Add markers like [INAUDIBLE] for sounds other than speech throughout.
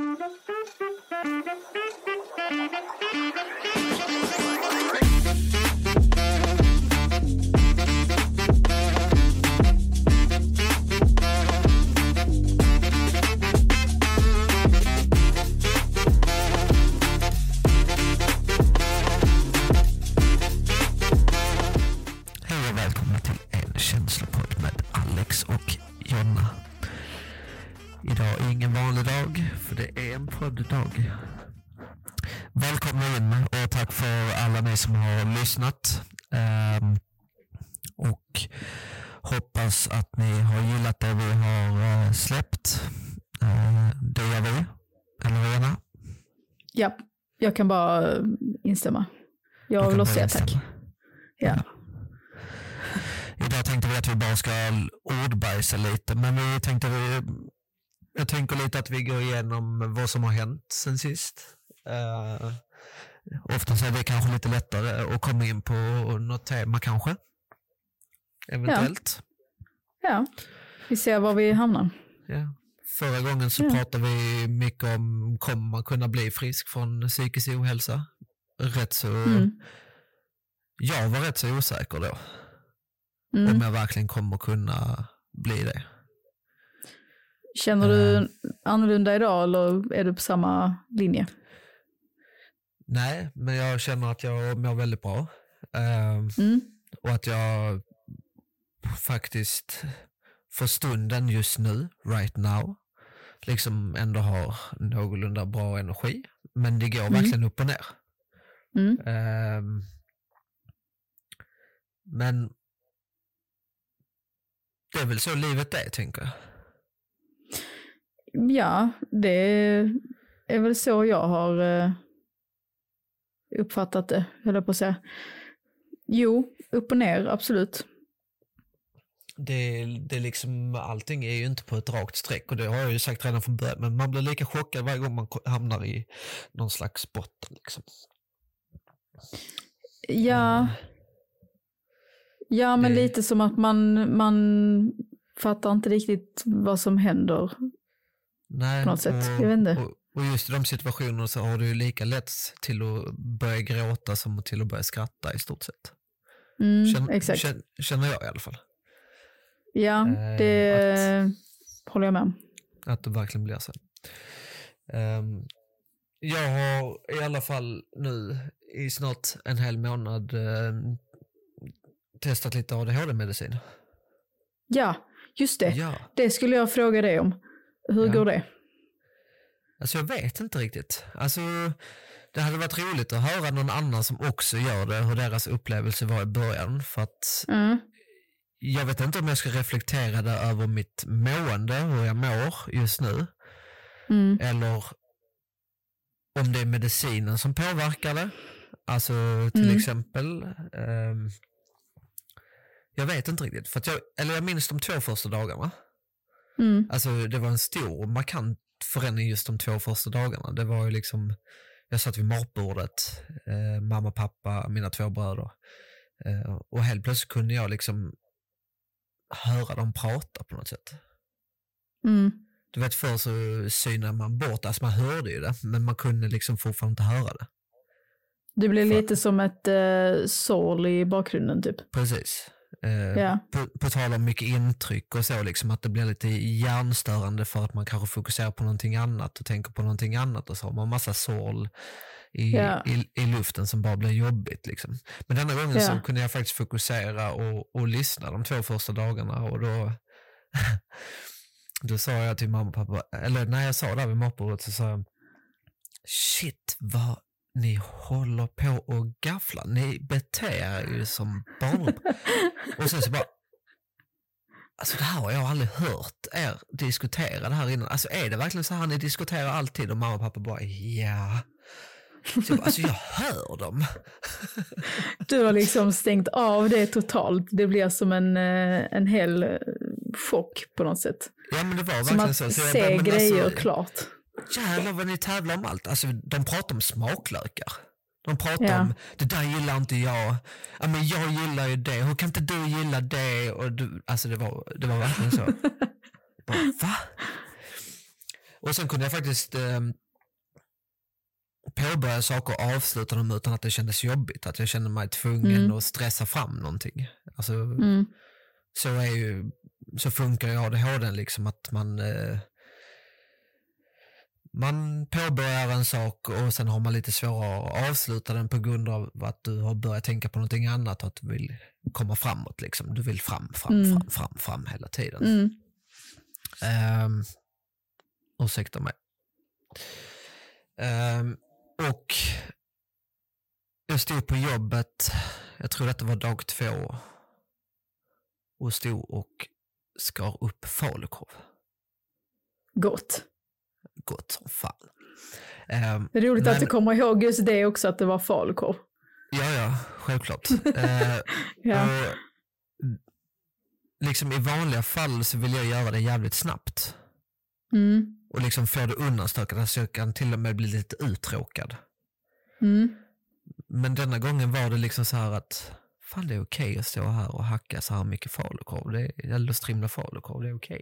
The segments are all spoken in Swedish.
Thank you. Lyssnat. Ehm, och hoppas att ni har gillat det vi har eh, släppt. Eh, det gör vi. Eller Jonna? Ja, jag kan bara eh, instämma. Jag vill bara säga tack. Ja. Idag tänkte vi att vi bara ska ordbajsa lite, men vi tänkte vi, jag tänker lite att vi går igenom vad som har hänt sen sist. Uh, oftast är det kanske lite lättare att komma in på något tema kanske. Eventuellt. ja, vi ser var vi hamnar. Ja. Förra gången så Ja. pratade vi mycket om, kommer man kunna bli frisk från psykisk ohälsa? Rätt så, Mm. jag var rätt så osäker då. Mm. Om jag verkligen kommer kunna bli det. Känner du annorlunda idag eller är du på samma linje? Nej, men jag känner att jag mår väldigt bra. Ehm, Mm. och att jag faktiskt för stunden just nu, right now, liksom ändå har någorlunda bra energi. Men det går verkligen upp och ner. Mm. Ehm, men det är väl så livet är, tänker jag. Ja, det är väl så jag har eh, uppfattat det, höll jag på att säga. Jo, upp och ner, absolut. det, det liksom, allting är ju inte på ett rakt streck och det har jag ju sagt redan från början, men man blir lika chockad varje gång man hamnar i någon slags botten. Liksom. Ja, ja men Det- lite som att man, man fattar inte riktigt vad som händer. Nej, På något sätt, och, jag vet inte. Och, och just i de situationerna så har du ju lika lätt till att börja gråta som till att börja skratta i stort sett. Mm, Känn, exakt. känn, känner jag i alla fall. Ja, Eh, det håller jag med om. Att det verkligen blir så. Ehm, jag har i alla fall nu i snart en hel månad ehm, testat lite ADHD-medicin. Ja, just det. Ja, Det skulle jag fråga dig om. Hur Ja. går det? Alltså jag vet inte riktigt. Alltså, det hade varit roligt att höra någon annan som också gör det, hur deras upplevelse var i början. För att Mm. jag vet inte om jag ska reflektera det över mitt mående, hur jag mår just nu. Mm. Eller om det är medicinen som påverkar det. Alltså till Mm. exempel. ehm, jag vet inte riktigt. För jag, eller jag minns de två första dagarna. Mm. Alltså det var en stor markant förändring just de två första dagarna. Det var ju liksom, jag satt vid matbordet, eh, mamma, pappa, mina två bröder. Eh, och helt plötsligt kunde jag liksom höra dem prata på något sätt. Mm. Du vet förr så synade man bort, alltså man hörde ju det, men man kunde liksom fortfarande inte höra det. Det blir För- lite som ett uh, sål i bakgrunden typ. Precis. Eh, Ja. på, på tal om mycket intryck och så, liksom att det blir lite hjärnstörande för att man kanske fokuserar på någonting annat och tänker på någonting annat och så har man massa sål i, Ja. i, i luften som bara blir jobbigt. Liksom. Men denna gången Ja. så kunde jag faktiskt fokusera och, och lyssna de två första dagarna och då, [LAUGHS] då sa jag till mamma och pappa, eller när jag sa det här vid matbordet så sa jag, shit vad ni håller på och gafflar, ni beter er ju som barn. Och sen så bara, alltså det här har jag aldrig hört er diskutera det här innan. Alltså är det verkligen så här ni diskuterar alltid? Och mamma och pappa bara, ja. Så jag bara, alltså jag hör dem. Du har liksom stängt av det totalt. Det blir som en, eh, en hel eh, chock på något sätt. Ja men det var Som verkligen att så. så se bara, grejer alltså, klart. Jävlar vad ni tävlar om allt. Alltså de pratar om smaklökar. De pratar Ja. om, det där gillar inte jag. Ja, men jag gillar ju det, hur kan inte du gilla det? Och du, alltså det var, det var verkligen så. [LAUGHS] Bara, va? Och sen kunde jag faktiskt eh, påbörja saker och avsluta dem utan att det kändes jobbigt. Att jag kände mig tvungen Mm. att stressa fram någonting. Alltså, Mm. så, är ju, så funkar ju ADHD liksom att man eh, man påbörjar en sak och sen har man lite svårare att avsluta den på grund av att du har börjat tänka på någonting annat och att du vill komma framåt. Liksom. Du vill fram, fram, Mm. fram, fram, fram hela tiden. Mm. Um, ursäkta mig. Ehm, och jag stod på jobbet, jag tror detta var dag två, och stod och skar upp falukorv. Gott. Gott som fan. Ehm, Det är roligt att Men- du kommer ihåg just det också, att det var falukorv. ja, ja, självklart. [LAUGHS] Ehm, Ja. och, liksom I vanliga fall så vill jag göra det jävligt snabbt Mm. och liksom få det undanstökat så jag kan till och med bli lite uttråkad. Mm. Men denna gången var det liksom så här att fan det är okej att stå här och hacka så här mycket falukorv, det är, eller strimla falukorv, det är okej.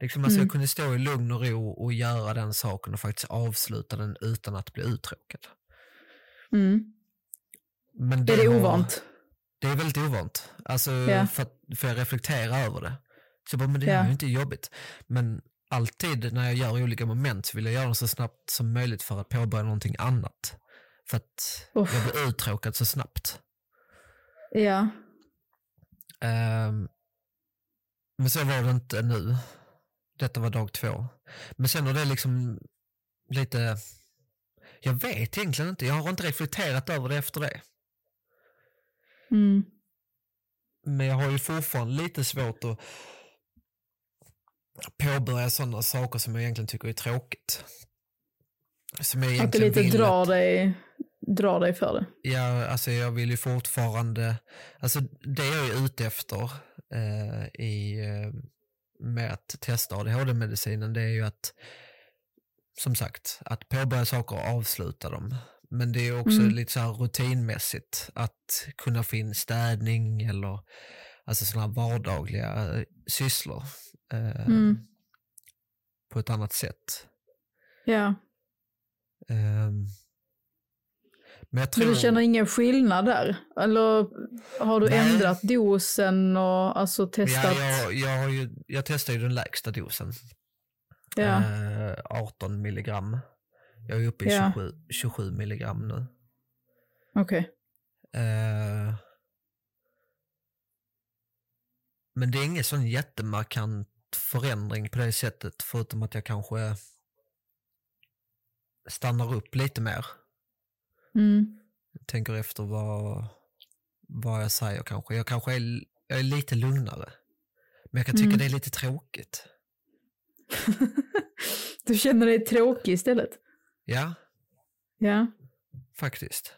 Liksom, alltså Mm. Jag kunde stå i lugn och ro och göra den saken och faktiskt avsluta den utan att bli uttråkad. Mm. Men Är det har- ovant? Det är väldigt ovant, alltså, Ja. för, för jag reflekterar över det. Så jag bara, men det Ja. är ju inte jobbigt. Men alltid när jag gör olika moment så vill jag göra dem så snabbt som möjligt för att påbörja någonting annat. För att Uff. jag blir uttråkad så snabbt. Ja. Ehm, men så var det inte nu. Detta var dag två. Men sen har det liksom lite, jag vet egentligen inte, jag har inte reflekterat över det efter det. Mm. Men jag har ju fortfarande lite svårt att påbörja sådana saker som jag egentligen tycker är tråkigt. Som jag Att du egentligen lite drar att- dig, drar dig för det. Ja, alltså jag vill ju fortfarande, alltså det jag är ute efter eh, i, eh, med att testa ADHD-medicinen det är ju att, som sagt, att påbörja saker och avsluta dem. Men det är också Mm. lite så här rutinmässigt att kunna få in städning eller alltså sådana vardagliga eh, sysslor eh, Mm. på ett annat sätt. Ja. Ehm, men jag tror... Men du känner ingen skillnad där? Eller har du Nej. ändrat dosen och alltså testat? Ja, jag, jag, ju, jag testade ju den lägsta dosen. Ja. Eh, 18 milligram. Jag är uppe i Ja. 27, 27 milligram nu. Okej. Eh, men det är ingen sån jättemarkant förändring på det sättet förutom att jag kanske stannar upp lite mer. Mm. Tänker efter vad, vad jag säger kanske. Jag kanske är, jag är lite lugnare. Men jag kan tycka Mm. det är lite tråkigt. [LAUGHS] du känner dig tråkig istället? Ja, Ja. faktiskt.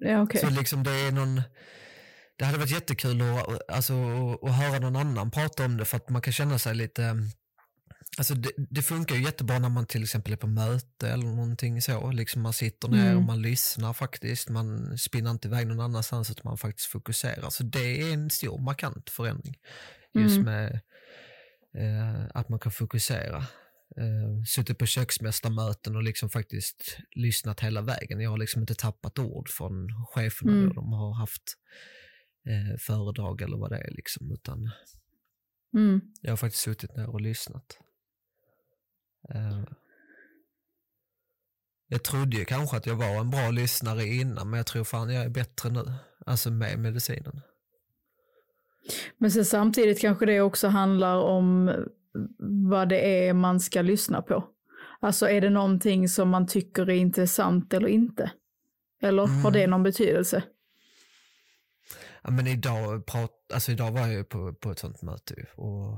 Ja, okej. Så liksom det är någon, det hade varit jättekul att, alltså, att höra någon annan prata om det för att man kan känna sig lite, alltså det, det funkar ju jättebra när man till exempel är på möte eller någonting så, liksom man sitter ner Mm. och man lyssnar faktiskt, man spinner inte iväg någon annanstans utan man faktiskt fokuserar. Så det är en stor markant förändring just Mm. med eh, att man kan fokusera. Eh, suttit på köksmästarmöten och liksom faktiskt lyssnat hela vägen. Jag har liksom inte tappat ord från cheferna Mm. då de har haft eh, föredrag eller vad det är liksom, utan Mm. jag har faktiskt suttit ner och lyssnat. Eh, jag trodde ju kanske att jag var en bra lyssnare innan, men jag tror fan jag är bättre nu. Alltså med medicinen. Men sen samtidigt kanske det också handlar om vad det är man ska lyssna på. Alltså är det någonting som man tycker är intressant eller inte? Eller har Mm. det någon betydelse? Ja, men idag, prat, alltså idag var jag ju på, på ett sånt möte och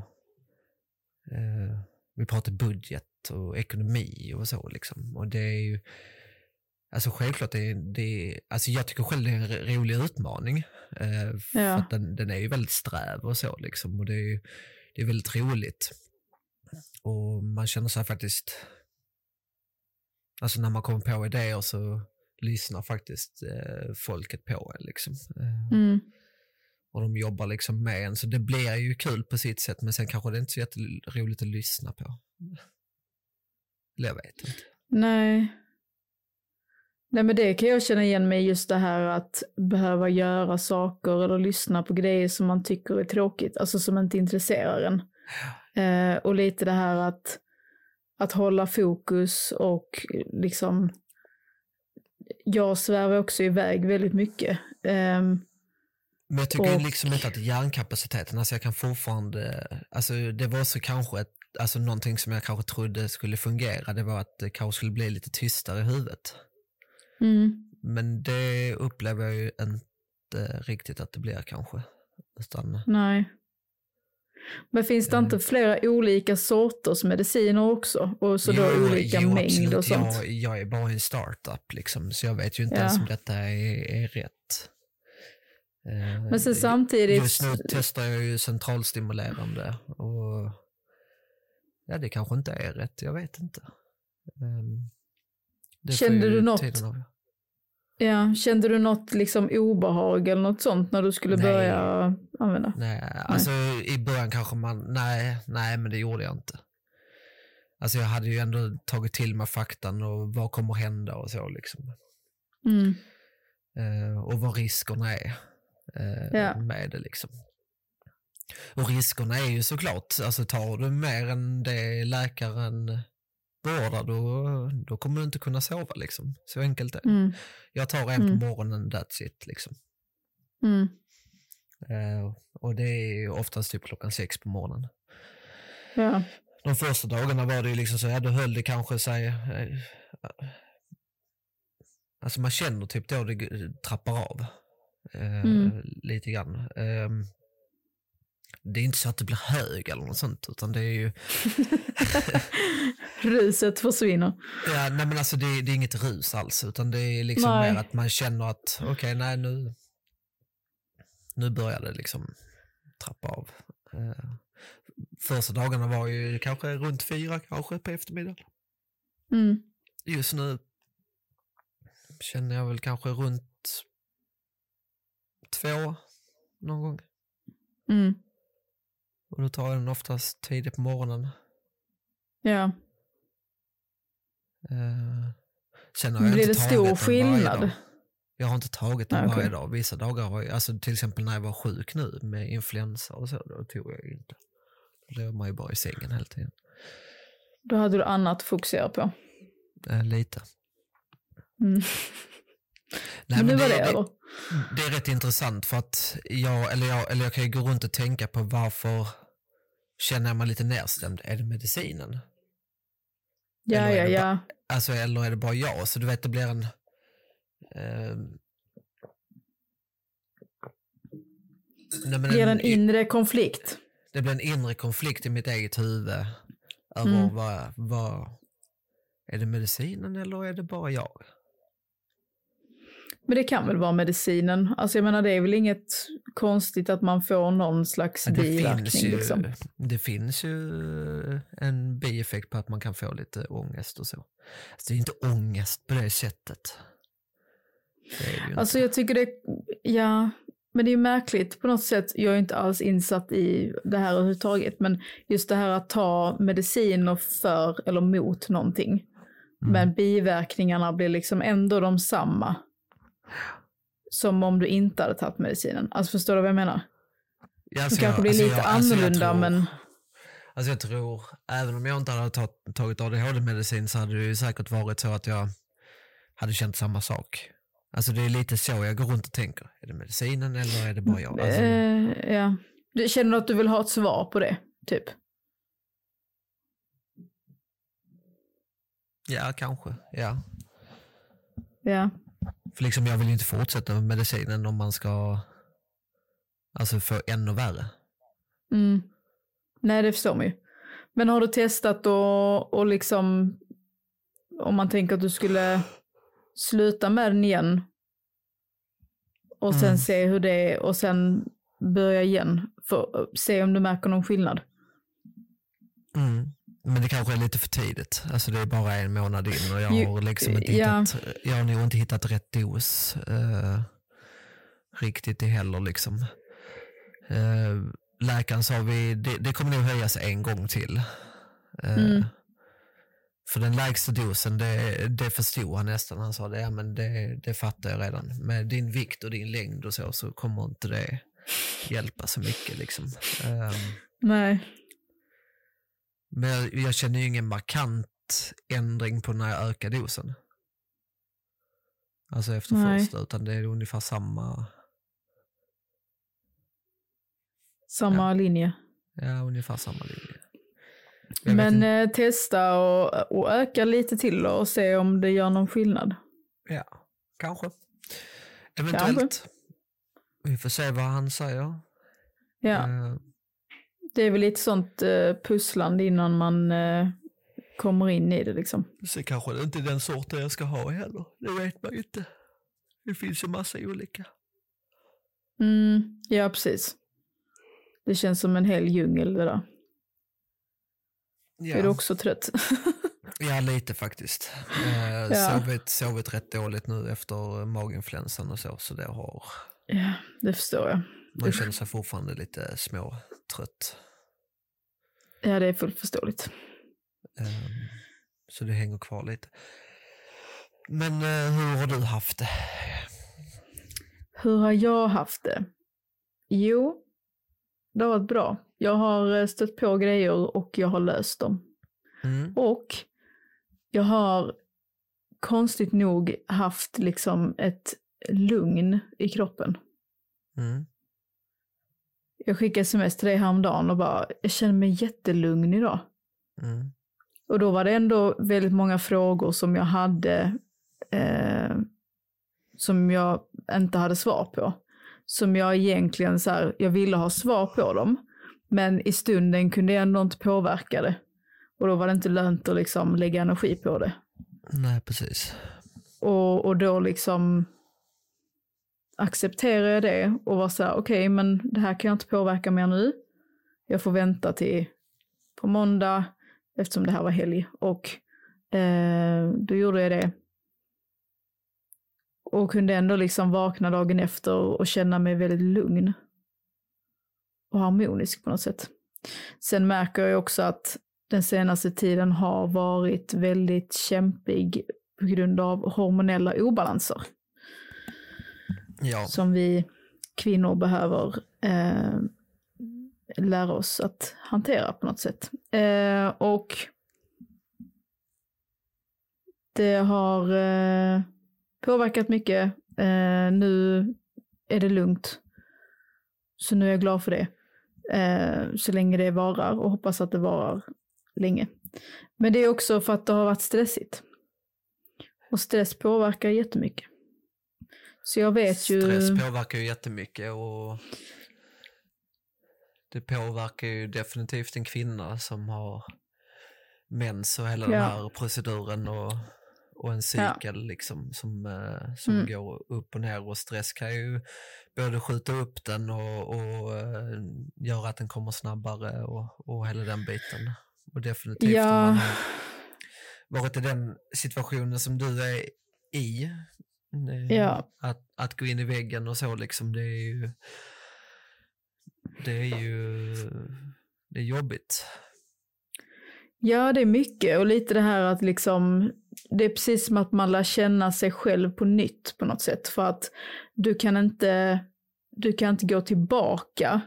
eh, vi pratade budget och ekonomi och så liksom. Och det är ju, alltså självklart, det är, det alltså jag tycker själv det är en ro- rolig utmaning. Eh, för Ja. att den, den är ju väldigt sträv och så liksom. Och det är det är väldigt roligt. Och man känner sig faktiskt, alltså när man kommer på idéer så lyssnar faktiskt eh, folket på en liksom. Eh, Mm. Och de jobbar liksom med en. Så det blir ju kul på sitt sätt men sen kanske det inte är så jätteroligt att lyssna på. Eller jag vet inte. Nej. Nej men det kan jag känna igen mig just det här att behöva göra saker eller lyssna på grejer som man tycker är tråkigt, alltså som inte intresserar en. Eh, och lite det här att, att hålla fokus och liksom, jag svävar också iväg väldigt mycket. Eh, men jag tycker och... liksom inte att hjärnkapaciteten, alltså jag kan fortfarande, alltså det var så kanske ett, alltså någonting som jag kanske trodde skulle fungera, det var att det kanske skulle bli lite tystare i huvudet. Mm. Men det upplever jag ju inte riktigt att det blir kanske. Utan... Nej. Men finns det mm. inte flera olika sorters mediciner också? Och så jo, då olika jo, mängd och sånt? Jag, jag är bara en startup liksom, så jag vet ju inte ja. ens om detta är, är rätt. Eh, Men sen samtidigt... Just nu testar jag ju centralstimulerande och ja, det kanske inte är rätt, jag vet inte. Um, Kände du något? Ja, kände du något liksom obehag eller något sånt när du skulle nej. börja använda? Nej, alltså nej. i början kanske man, nej, nej men det gjorde jag inte. Alltså jag hade ju ändå tagit till mig faktan och vad kommer hända och så liksom. Mm. Uh, och vad riskerna är uh, ja. med det liksom. Och riskerna är ju såklart, alltså tar du mer än det läkaren beordrar då, då kommer du inte kunna sova liksom. Så enkelt är det. Mm. Jag tar en mm. på morgonen, that's it liksom. Mm. Uh, och det är oftast typ klockan sex på morgonen. Ja. De första dagarna var det ju liksom så, ja då höll det kanske sig, uh, alltså man känner typ då det trappar av. Uh, lite grann. Ehm, det är inte så att det blir hög eller något sånt, utan det är ju... [LAUGHS] Ruset försvinner. Ja, nej men alltså det, det, är inget rus alls, utan det är liksom nej. mer att man känner att okej, okay, nej nu, nu börjar det liksom trappa av. Uh, första dagarna var ju kanske runt fyra kanske på eftermiddagen. Mm. Just nu känner jag väl kanske runt två någon gång. Mm. Och då tar jag den oftast tidigt på morgonen. Ja. Uh, sen har jag Blir inte det stor skillnad? Jag har inte tagit den okay. varje dag. Vissa dagar har jag, alltså till exempel när jag var sjuk nu med influensa och så, då tog jag inte. Då låg man ju bara i sängen hela tiden. Då hade du annat att fokusera på? Uh, lite. Mm. Nej, men nu var det, det över. Det är rätt intressant för att jag, eller jag, eller jag kan ju gå runt och tänka på varför känner jag mig lite nedstämd? Är det medicinen? Ja, ja, ja. Ba, alltså, eller är det bara jag? Så du vet, det blir en... Eh, nej, det blir en, en inre konflikt. Det blir en inre konflikt i mitt eget huvud över mm. vad, vad... Är det medicinen eller är det bara jag? Men det kan väl vara medicinen? Alltså jag menar det är väl inget konstigt att man får någon slags det biverkning. Finns ju, liksom. Det finns ju en bieffekt på att man kan få lite ångest och så. Alltså det är inte ångest på det sättet. Det det alltså jag tycker det, ja, men det är märkligt på något sätt. Jag är inte alls insatt i det här överhuvudtaget, men just det här att ta mediciner för eller mot någonting. Mm. Men biverkningarna blir liksom ändå de samma. Som om du inte hade tagit medicinen. Alltså förstår du vad jag menar? Ja, alltså det kanske blir alltså lite jag, alltså annorlunda tror, men... Alltså jag tror, även om jag inte hade tagit ADHD-medicin så hade det ju säkert varit så att jag hade känt samma sak. Alltså det är lite så jag går runt och tänker. Är det medicinen eller är det bara jag? Alltså... Uh, ja. Du känner att du vill ha ett svar på det, typ? Ja, kanske. Ja. Ja. För liksom jag vill ju inte fortsätta med medicinen om man ska alltså få ännu värre. Mm. Nej, det förstår man ju. Men har du testat och, och liksom, om man tänker att du skulle sluta med den igen och sen mm. se hur det är och sen börja igen för att se om du märker någon skillnad? Mm. Men det kanske är lite för tidigt. Alltså det är bara en månad in och jag har liksom inte ja. hittat, jag har nog inte hittat rätt dos uh, riktigt det heller liksom. Eh, läkaren sa vi, det, det kommer nog höjas en gång till. Eh, Mm. För den lägsta dosen, det, det förstod han nästan. Han sa det, ja, men det, det fattar jag redan. Med din vikt och din längd och så, så kommer inte det hjälpa så mycket. Liksom. Eh, Nej. Men jag, jag känner ju ingen markant ändring på när jag ökar dosen. Alltså efter Nej. första, utan det är ungefär samma, Samma linje. ja, ungefär samma linje. Jag Men eh, testa och, och öka lite till och se om det gör någon skillnad. Ja, kanske. Eventuellt. Vi får se vad han säger. Ja, Eh, det är väl lite sånt eh, pusslande innan man eh, kommer in i det liksom. så kanske det inte är den sorten jag ska ha heller. Det vet man ju inte. Det finns ju massa olika. Mm, ja, precis. Det känns som en hel djungel det där. Är du Ja, också trött? [LAUGHS] ja lite faktiskt. Eh, Ja. sovit, sovit rätt dåligt nu efter maginfluensan och så, så det har... ja, det förstår jag. Man känner sig fortfarande lite småtrött. Ja, det är fullt förståeligt. Ehm, så det hänger kvar lite. Men eh, hur har du haft det? Hur har jag haft det? Jo, det har varit bra. Jag har eh, stött på grejer och jag har löst dem. Mm. Och jag har konstigt nog haft liksom ett lugn i kroppen. Mm. Jag skickade sms till dig häromdagen och bara, jag känner mig jättelugn idag. Mm. Och då var det ändå väldigt många frågor som jag hade eh, som jag inte hade svar på. Som jag egentligen så här, jag ville ha svar på dem. Men i stunden kunde jag ändå inte påverka det. Och då var det inte lönt att liksom lägga energi på det. Nej, precis. Och, och då liksom accepterar jag det och var så här, okej, men det här kan jag inte påverka mer nu. Jag får vänta till på måndag eftersom det här var helg. Och eh, då gjorde jag det. Och kunde ändå liksom vakna dagen efter och känna mig väldigt lugn. Och harmonisk på något sätt. Sen märker jag också att den senaste tiden har varit väldigt kämpig på grund av hormonella obalanser Ja, som vi kvinnor behöver eh, lära oss att hantera på något sätt. Eh, och det har eh, påverkat mycket. Eh, nu är det lugnt. Så nu är jag glad för det. Eh, så länge det varar och hoppas att det varar länge. Men det är också för att det har varit stressigt. Och stress påverkar jättemycket. Så jag vet ju... stress påverkar ju jättemycket och det påverkar ju definitivt en kvinna som har mens och hela den Ja. här proceduren och, och en cykel liksom som, eh, som Mm. går upp och ner och stress kan ju både skjuta upp den och, och eh, göra att den kommer snabbare och, och hela den biten. Och definitivt Ja. om man har varit i den situationen som du är i. eh, Ja. Att, att gå in i väggen och så liksom, det är ju det är ju det är jobbigt. Ja, det är mycket och lite det här att liksom, det är precis som att man lär känna sig själv på nytt på något sätt. För att du kan inte, du kan inte gå tillbaka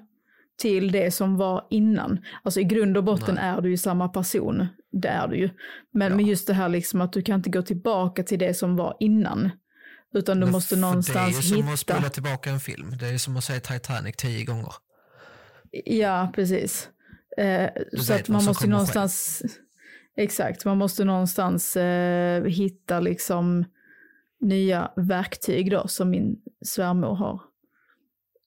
till det som var innan. Alltså i grund och botten Nej. är du ju samma person, det är du ju. Men Ja. med just det här liksom att du kan inte gå tillbaka till det som var innan. Utan du Men måste någonstans Det är ju som att hitta. spola tillbaka en film. Det är som att se Titanic tio gånger. Ja, precis. Eh, så att man måste ju någonstans, exakt, man måste någonstans eh, hitta liksom nya verktyg då som min svärmor har.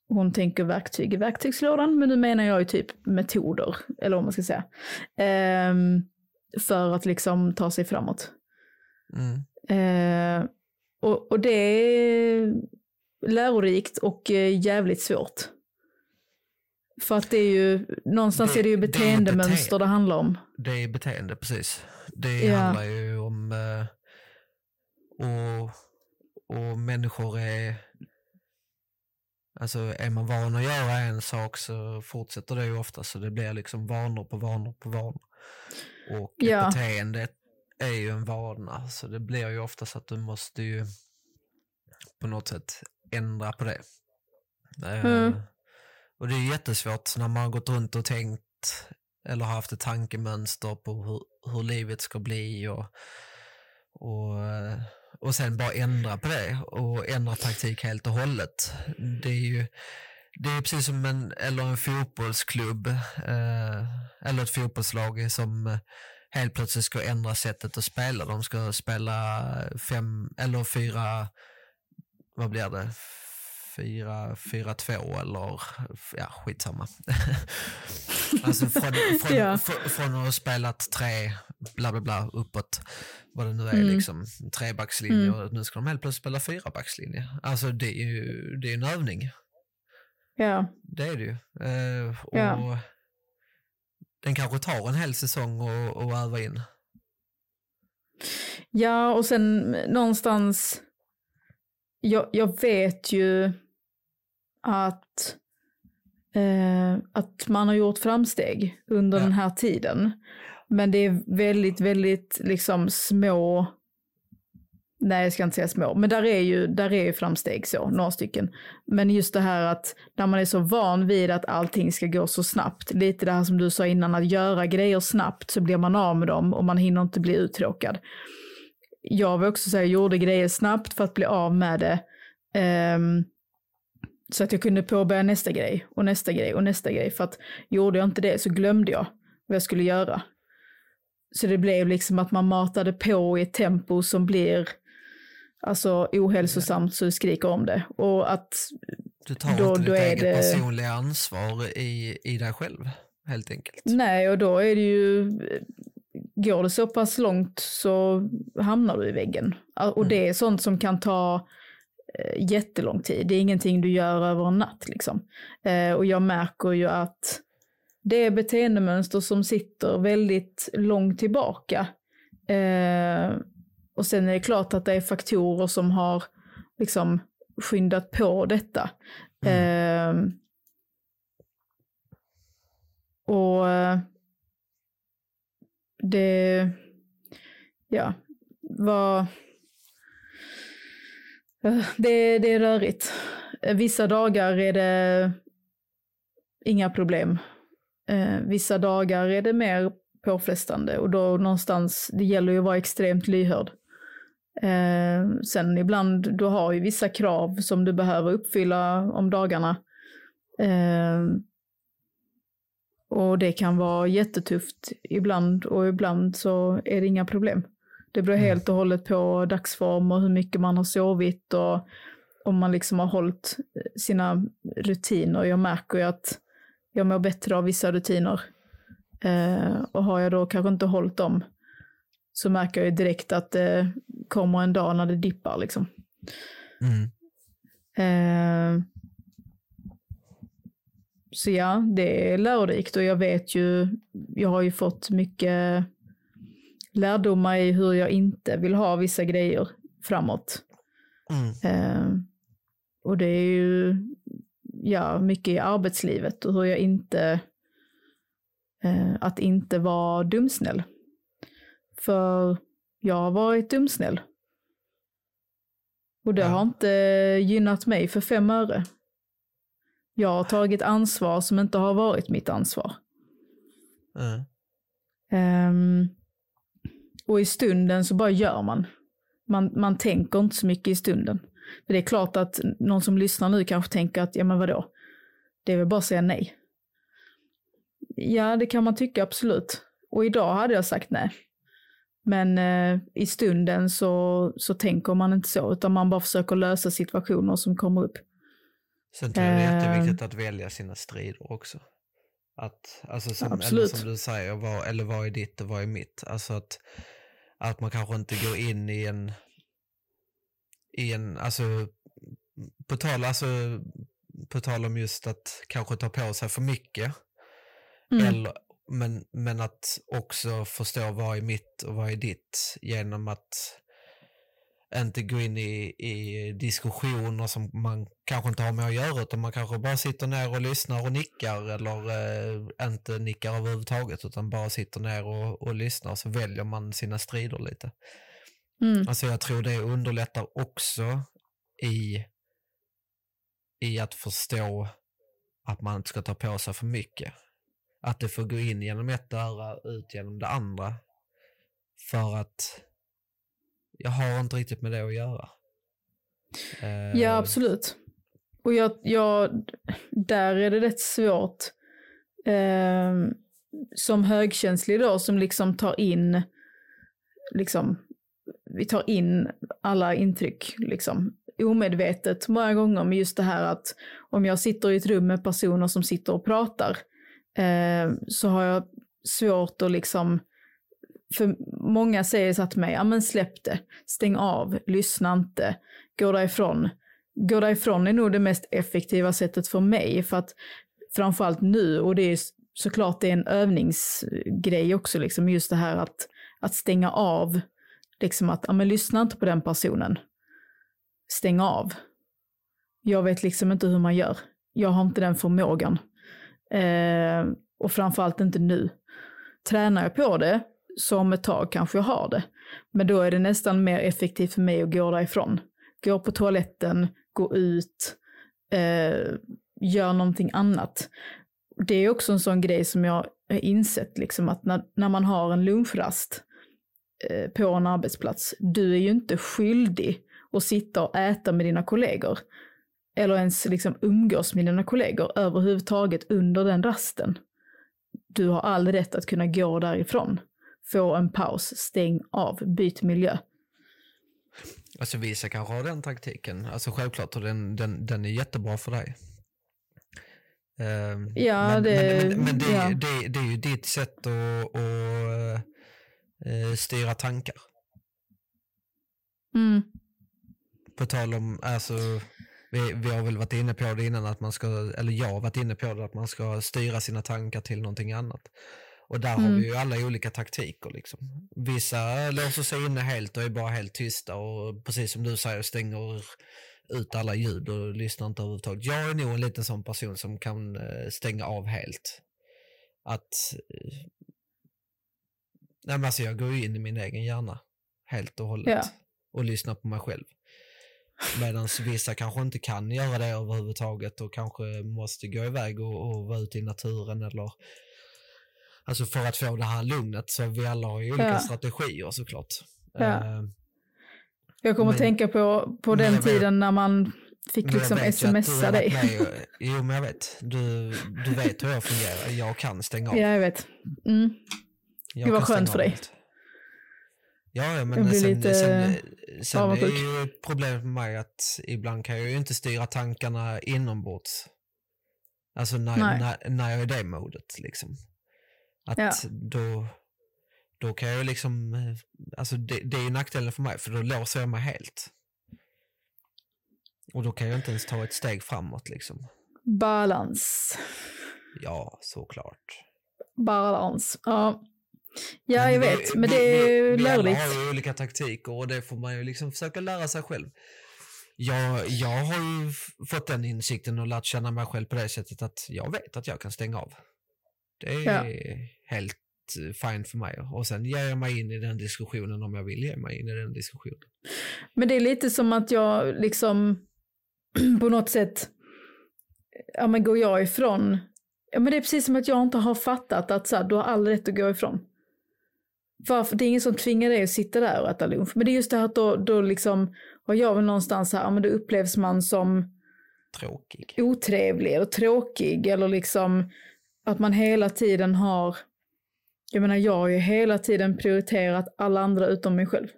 Hon tänker verktyg i verktygslådan, men nu menar jag ju typ metoder, eller vad man ska säga. Ehm, för att liksom ta sig framåt. Mm. Och, och det är lärorikt och eh, jävligt svårt. För att det är ju, någonstans Det- är det ju det beteendemönster bete- det handlar om. Det är beteende, precis. Det Ja. handlar ju om... Eh, och, och människor är... Alltså är man van att göra en sak så fortsätter det ju ofta så det blir liksom vanor på vanor på vanor. Och ja. beteendet är ju en vana så det blir ju ofta så att du måste ju på något sätt ändra på det. Eh, mm. och det är jättesvårt när man har gått runt och tänkt eller haft ett tankemönster på hur, hur livet ska bli och, och, eh, och sen bara ändra på det och ändra taktik helt och hållet. Det är ju det är precis som en, eller en fotbollsklubb eh, eller ett fotbollslag som helt plötsligt ska ändra sättet att spela. De ska spela fem eller fyra, vad blir det, 4-2 eller ja, skitsamma. [LAUGHS] alltså från, från, ja. från, att ha spelat tre, bla bla bla, uppåt, vad det nu är, mm. liksom, trebackslinje mm. och nu ska de helt plötsligt spela fyrabackslinje. Alltså det är ju det är en övning. Ja. Det är det ju. Uh, och ja. Den kanske tar en hel säsong att öva in. Ja, och sen någonstans jag, jag vet ju att, eh, att man har gjort framsteg under ja. den här tiden. Men det är väldigt, väldigt liksom små, nej jag ska inte säga små, men där är ju, där är ju framsteg så, några stycken. Men just det här att när man är så van vid att allting ska gå så snabbt, lite det här som du sa innan, att göra grejer snabbt så blir man av med dem och man hinner inte bli uttråkad. Jag var också säga, jag gjorde grejer snabbt för att bli av med det. Um, så att jag kunde påbörja nästa grej och nästa grej och nästa grej. För att gjorde jag inte det så glömde jag vad jag skulle göra. Så det blev liksom att man matade på i ett tempo som blir alltså ohälsosamt så du skriker om det. Och att du tar då, inte ditt eget det... personliga ansvar i, i dig själv helt enkelt. Nej, och då är det ju, går det så pass långt så hamnar du i väggen. Och mm. det är sånt som kan ta Eh, jättelång tid. Det är ingenting du gör över en natt liksom. Eh, och jag märker ju att det är beteendemönster som sitter väldigt långt tillbaka. Eh, och sen är det klart att det är faktorer som har liksom skyndat på detta. Mm. Eh, och det, ja, var det, det är rörigt. Vissa dagar är det inga problem. Eh, vissa dagar är det mer påfrestande och då någonstans, det gäller ju att vara extremt lyhörd. Eh, sen ibland, du har ju vissa krav som du behöver uppfylla om dagarna. Eh, och det kan vara jättetufft ibland och ibland så är det inga problem. Det beror mm. helt och hållet på dagsform och hur mycket man har sovit och om man liksom har hållit sina rutiner. Jag märker ju att jag mår bättre av vissa rutiner. Eh, och har jag då kanske inte hållit dem så märker jag ju direkt att det kommer en dag när det dippar liksom. Mm. Eh, så ja, det är lärorikt och jag vet ju, jag har ju fått mycket lärdomar i hur jag inte vill ha vissa grejer framåt. Mm. Eh, och det är ju ja, mycket i arbetslivet och hur jag inte, eh, att inte vara dumsnäll. För jag har varit dumsnäll. Och det ja. har inte gynnat mig för fem öre. Jag har tagit ansvar som inte har varit mitt ansvar. Mm. Um, och i stunden så bara gör man. Man, man tänker inte så mycket i stunden. För det är klart att någon som lyssnar nu kanske tänker att, ja men vadå, det är väl bara att säga nej. Ja, det kan man tycka absolut. Och idag hade jag sagt nej. Men eh, i stunden så, så tänker man inte så, utan man bara försöker lösa situationer som kommer upp. Sen tror jag det är jätteviktigt att välja sina strider också. Att, alltså som, eller som du säger, vad, eller vad är ditt och vad är mitt? Alltså att, att man kanske inte går in i en, i en, alltså på tal, alltså, på tal om just att kanske ta på sig för mycket. Mm. Eller, men, men att också förstå vad är mitt och vad är ditt genom att inte gå in i, i diskussioner som man kanske inte har med att göra utan man kanske bara sitter ner och lyssnar och nickar eller eh, inte nickar överhuvudtaget utan bara sitter ner och, och lyssnar så väljer man sina strider lite. Mm. Alltså jag tror det underlättar också i, i att förstå att man inte ska ta på sig för mycket. Att det får gå in genom ett öra ut genom det andra. För att jag har inte riktigt med det att göra. Eh, ja, absolut. Och jag, jag, där är det rätt svårt. Eh, som högkänslig då, som liksom tar in, liksom, vi tar in alla intryck, liksom, omedvetet många gånger med just det här att om jag sitter i ett rum med personer som sitter och pratar, eh, så har jag svårt att liksom, för många säger så till mig, ja men släpp det, stäng av, lyssna inte, gå därifrån. Gå därifrån är nog det mest effektiva sättet för mig, för att framförallt nu, och det är såklart det är en övningsgrej också, liksom just det här att, att stänga av, liksom att, ja men lyssna inte på den personen. Stäng av. Jag vet liksom inte hur man gör. Jag har inte den förmågan. Eh, och framförallt inte nu. Tränar jag på det, så om ett tag kanske jag har det. Men då är det nästan mer effektivt för mig att gå därifrån. Gå på toaletten, gå ut, eh, gör någonting annat. Det är också en sån grej som jag har insett, liksom, att när, när man har en lunchrast eh, på en arbetsplats, du är ju inte skyldig att sitta och äta med dina kollegor. Eller ens liksom umgås med dina kollegor överhuvudtaget under den rasten. Du har all rätt att kunna gå därifrån. Få en paus, stäng av, byt miljö. Alltså vissa kanske har den taktiken. Alltså självklart, och den, den, den är jättebra för dig. Ehm, Ja, men, det- men, men, det, ja. det, det är ju ditt sätt att, att eh, styra tankar. Mm. På tal om, alltså, vi, vi har väl varit inne på det innan, att man ska, eller jag har varit inne på det, att man ska styra sina tankar till någonting annat. Och där har Mm. vi ju alla olika taktiker. Liksom. Vissa låser sig inne helt och är bara helt tysta och precis som du säger stänger ut alla ljud och lyssnar inte överhuvudtaget. Jag är nog en liten sån person som kan eh, stänga av helt. Att, eh, nej men alltså jag går ju in i min egen hjärna helt och hållet Ja. och lyssnar på mig själv. Medan vissa kanske inte kan göra det överhuvudtaget och kanske måste gå iväg och, och vara ute i naturen eller Alltså för att få det här lugnet så vi alla har ju olika Ja. strategier såklart. Ja. Eh, Jag kommer Men- att tänka på, på den vet- tiden när man fick liksom smsa dig. med Jo men jag vet. Du, du vet hur jag fungerar. Jag kan stänga av. Ja, jag vet. Mm. Jag det var skönt för dig. Ja, men sen, lite sen, sen är avundsjuk. ju problemet med mig att ibland kan jag ju inte styra tankarna inombords. Alltså när, när, när jag är i det modet liksom. Att Ja. då, då kan jag ju liksom, eh, alltså det, det är ju nackdelen för mig för då låser jag mig helt. Och då kan jag inte ens ta ett steg framåt liksom. Balans. Ja, såklart. Balans. Ja, ja jag vet. Men det är ju Vi alla lärligt. har olika taktiker och det får man ju liksom försöka lära sig själv. Jag, jag har ju fått den insikten och lärt känna mig själv på det sättet att jag vet att jag kan stänga av. Det är Ja. helt eh, fine för mig. Och sen ger jag mig in i den diskussionen om jag vill ge mig in i den diskussionen. Men det är lite som att jag liksom [CLEARS THROAT] på något sätt, ja men går jag ifrån, ja men det är precis som att jag inte har fattat att så här, du har all rätt att gå ifrån. Varför? Det är ingen som tvingar dig att sitta där och äta lunch. Men det är just det här att då, då liksom har jag väl någonstans här, men då upplevs man som Tråkig. otrevlig eller tråkig eller liksom att man hela tiden har, jag menar jag har ju hela tiden prioriterat alla andra utom mig själv.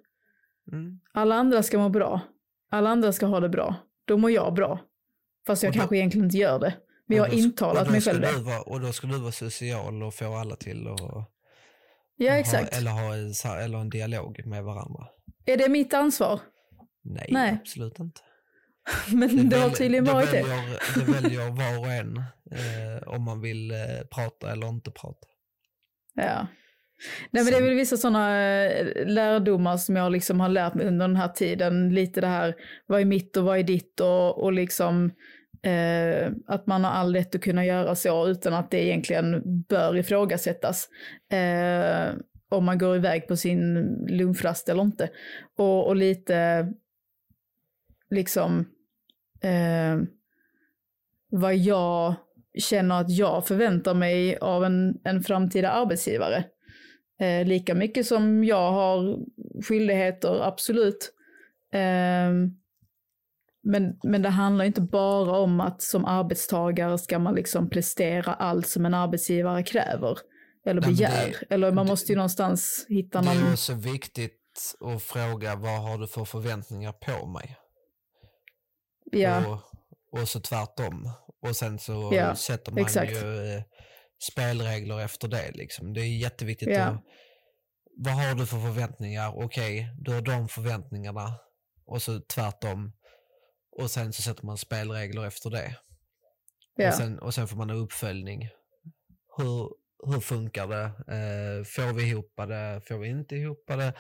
Mm. Alla andra ska må bra. Alla andra ska ha det bra. Då mår jag bra. Fast jag Och då- kanske egentligen inte gör det. Men jag Och har intalat och mig själv det. vara, Och då ska du vara social och få alla till att Ja, ha, exakt. eller ha en, eller en dialog med varandra. Är det mitt ansvar? Nej, Nej. absolut inte. [LAUGHS] Men det har väl- tydligen varit det. väljer, det. [LAUGHS] väljer var och en eh, om man vill eh, prata eller inte prata. Ja. Nej men det är väl vissa sådana eh, lärdomar som jag liksom har lärt mig under den här tiden. Lite det här, vad är mitt och vad är ditt och, och liksom eh, att man har all rätt att kunna göra så utan att det egentligen bör ifrågasättas. Eh, om man går iväg på sin lunchrast eller inte. Och, och lite liksom eh, vad jag känner att jag förväntar mig av en, en framtida arbetsgivare. Eh, lika mycket som jag har skyldigheter, absolut. Eh, men, men det handlar inte bara om att som arbetstagare ska man liksom prestera allt som en arbetsgivare kräver. Eller begär. Det, eller man måste ju någonstans hitta någon... Det är också viktigt att fråga vad har du för förväntningar på mig? Ja. Och, och så tvärtom. Och sen så ja, sätter man exakt. ju eh, spelregler efter det. Liksom. Det är jätteviktigt ja. att, vad har du för förväntningar? Okej, okay, du har de förväntningarna. Och så tvärtom. Och sen så sätter man spelregler efter det. Ja. Och, sen, och sen får man ha uppföljning. Hur, hur funkar det? Eh, får vi ihop det? Får vi inte ihop det?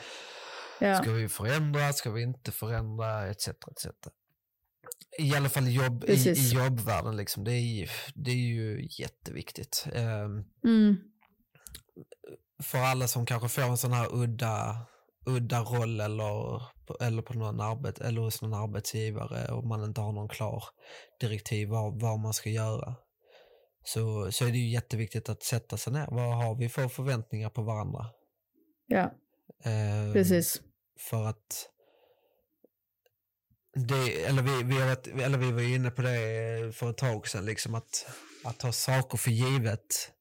Ja. Ska vi förändra? Ska vi inte förändra? Etc. etc. I alla fall jobb, i, i jobbvärlden, liksom. det, är, det är ju jätteviktigt. Eh, mm. För alla som kanske får en sån här udda, udda roll eller, eller, på någon arbet, eller hos någon arbetsgivare och man inte har någon klar direktiv vad, vad man ska göra så, så är det ju jätteviktigt att sätta sig ner. Vad har vi för förväntningar på varandra? Ja, eh, precis. För att det, eller, vi, vi varit, eller vi var inne på det för ett tag sedan, liksom att, att ta saker för givet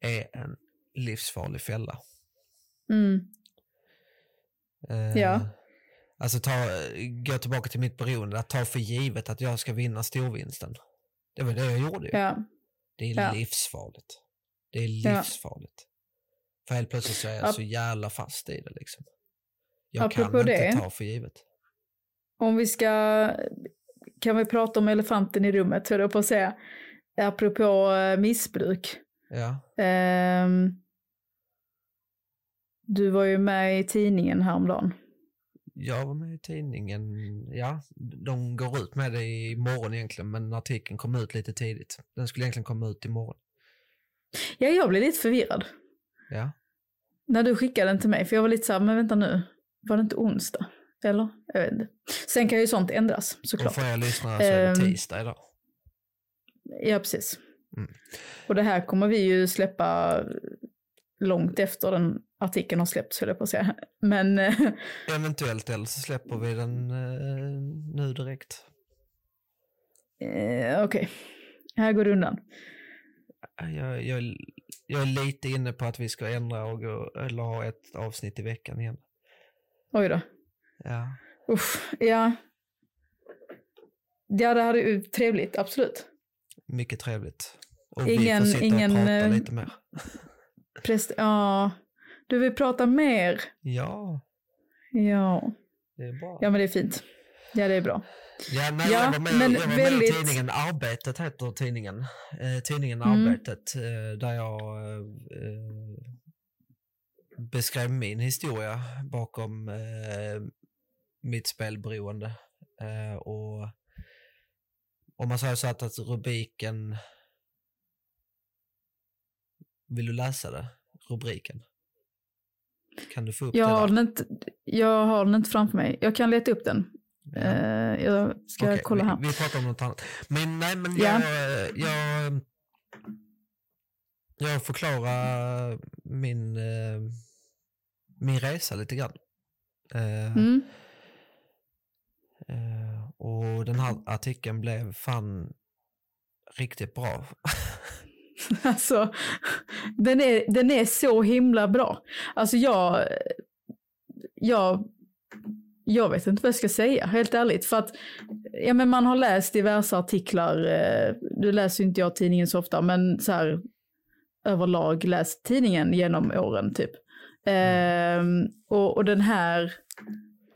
är en livsfarlig fälla. Mm. Eh, ja. Alltså ta, gå tillbaka till mitt beroende, att ta för givet att jag ska vinna storvinsten. Det var det jag gjorde ju. Ja. Det är ja. livsfarligt. Det är livsfarligt. För helt plötsligt så är jag Ap så jävla fast i det liksom. Jag Apropå kan inte det, ta för givet. Om vi ska, kan vi prata om elefanten i rummet, höll jag på att säga. Apropå eh, missbruk. Ja. Um, du var ju med i tidningen häromdagen. Jag var med i tidningen, ja, de går ut med det imorgon egentligen, men artikeln kom ut lite tidigt. Den skulle egentligen komma ut imorgon. Ja, jag blev lite förvirrad. Ja. När du skickade den till mig, för jag var lite såhär, men vänta nu, var det inte onsdag? Eller? Jag vet inte. Sen kan ju sånt ändras såklart. Och för er lyssnare så är det ehm, tisdag idag. Ja, precis. Mm. Och det här kommer vi ju släppa långt efter den artikeln har släppts, höll jag på att säga. Men... Eh, Eventuellt, eller så släpper vi den eh, nu direkt. Eh, Okej, okay. här går det undan. Jag, jag, jag är lite inne på att vi ska ändra och gå, eller ha ett avsnitt i veckan igen. Oj då. Ja. Uff, ja. Ja, det hade ju trevligt, absolut. Mycket trevligt. Och ingen, vi får sitta ingen, och prata eh, lite mer. Prest ja, du vill prata mer? Ja. Ja. Det är bra. Ja, men det är fint. Ja, det är bra. Ja, nej, ja, jag var med, men jag var väldigt... i tidningen Arbetet, heter tidningen. Eh, tidningen mm. Arbetet, eh, där jag eh, beskrev min historia bakom eh, mitt spelberoende. Eh, och om man säger så att, att rubriken vill du läsa det? Rubriken? Kan du få upp jag det har den inte, Jag har den inte framför mig. Jag kan leta upp den. Ja. Uh, jag ska okay, kolla här. Vi, vi pratar om något annat. Men nej, men jag, ja. jag, jag förklarar min, uh, min resa lite grann. Uh, mm. och den här artikeln blev fan riktigt bra. [LAUGHS] [LAUGHS] Alltså, den är, den är så himla bra. Alltså jag, jag, jag vet inte vad jag ska säga, helt ärligt. För att ja, men man har läst diverse artiklar, eh, nu läser inte jag tidningen så ofta, men så här överlag läst tidningen genom åren typ. Eh, och, och den här,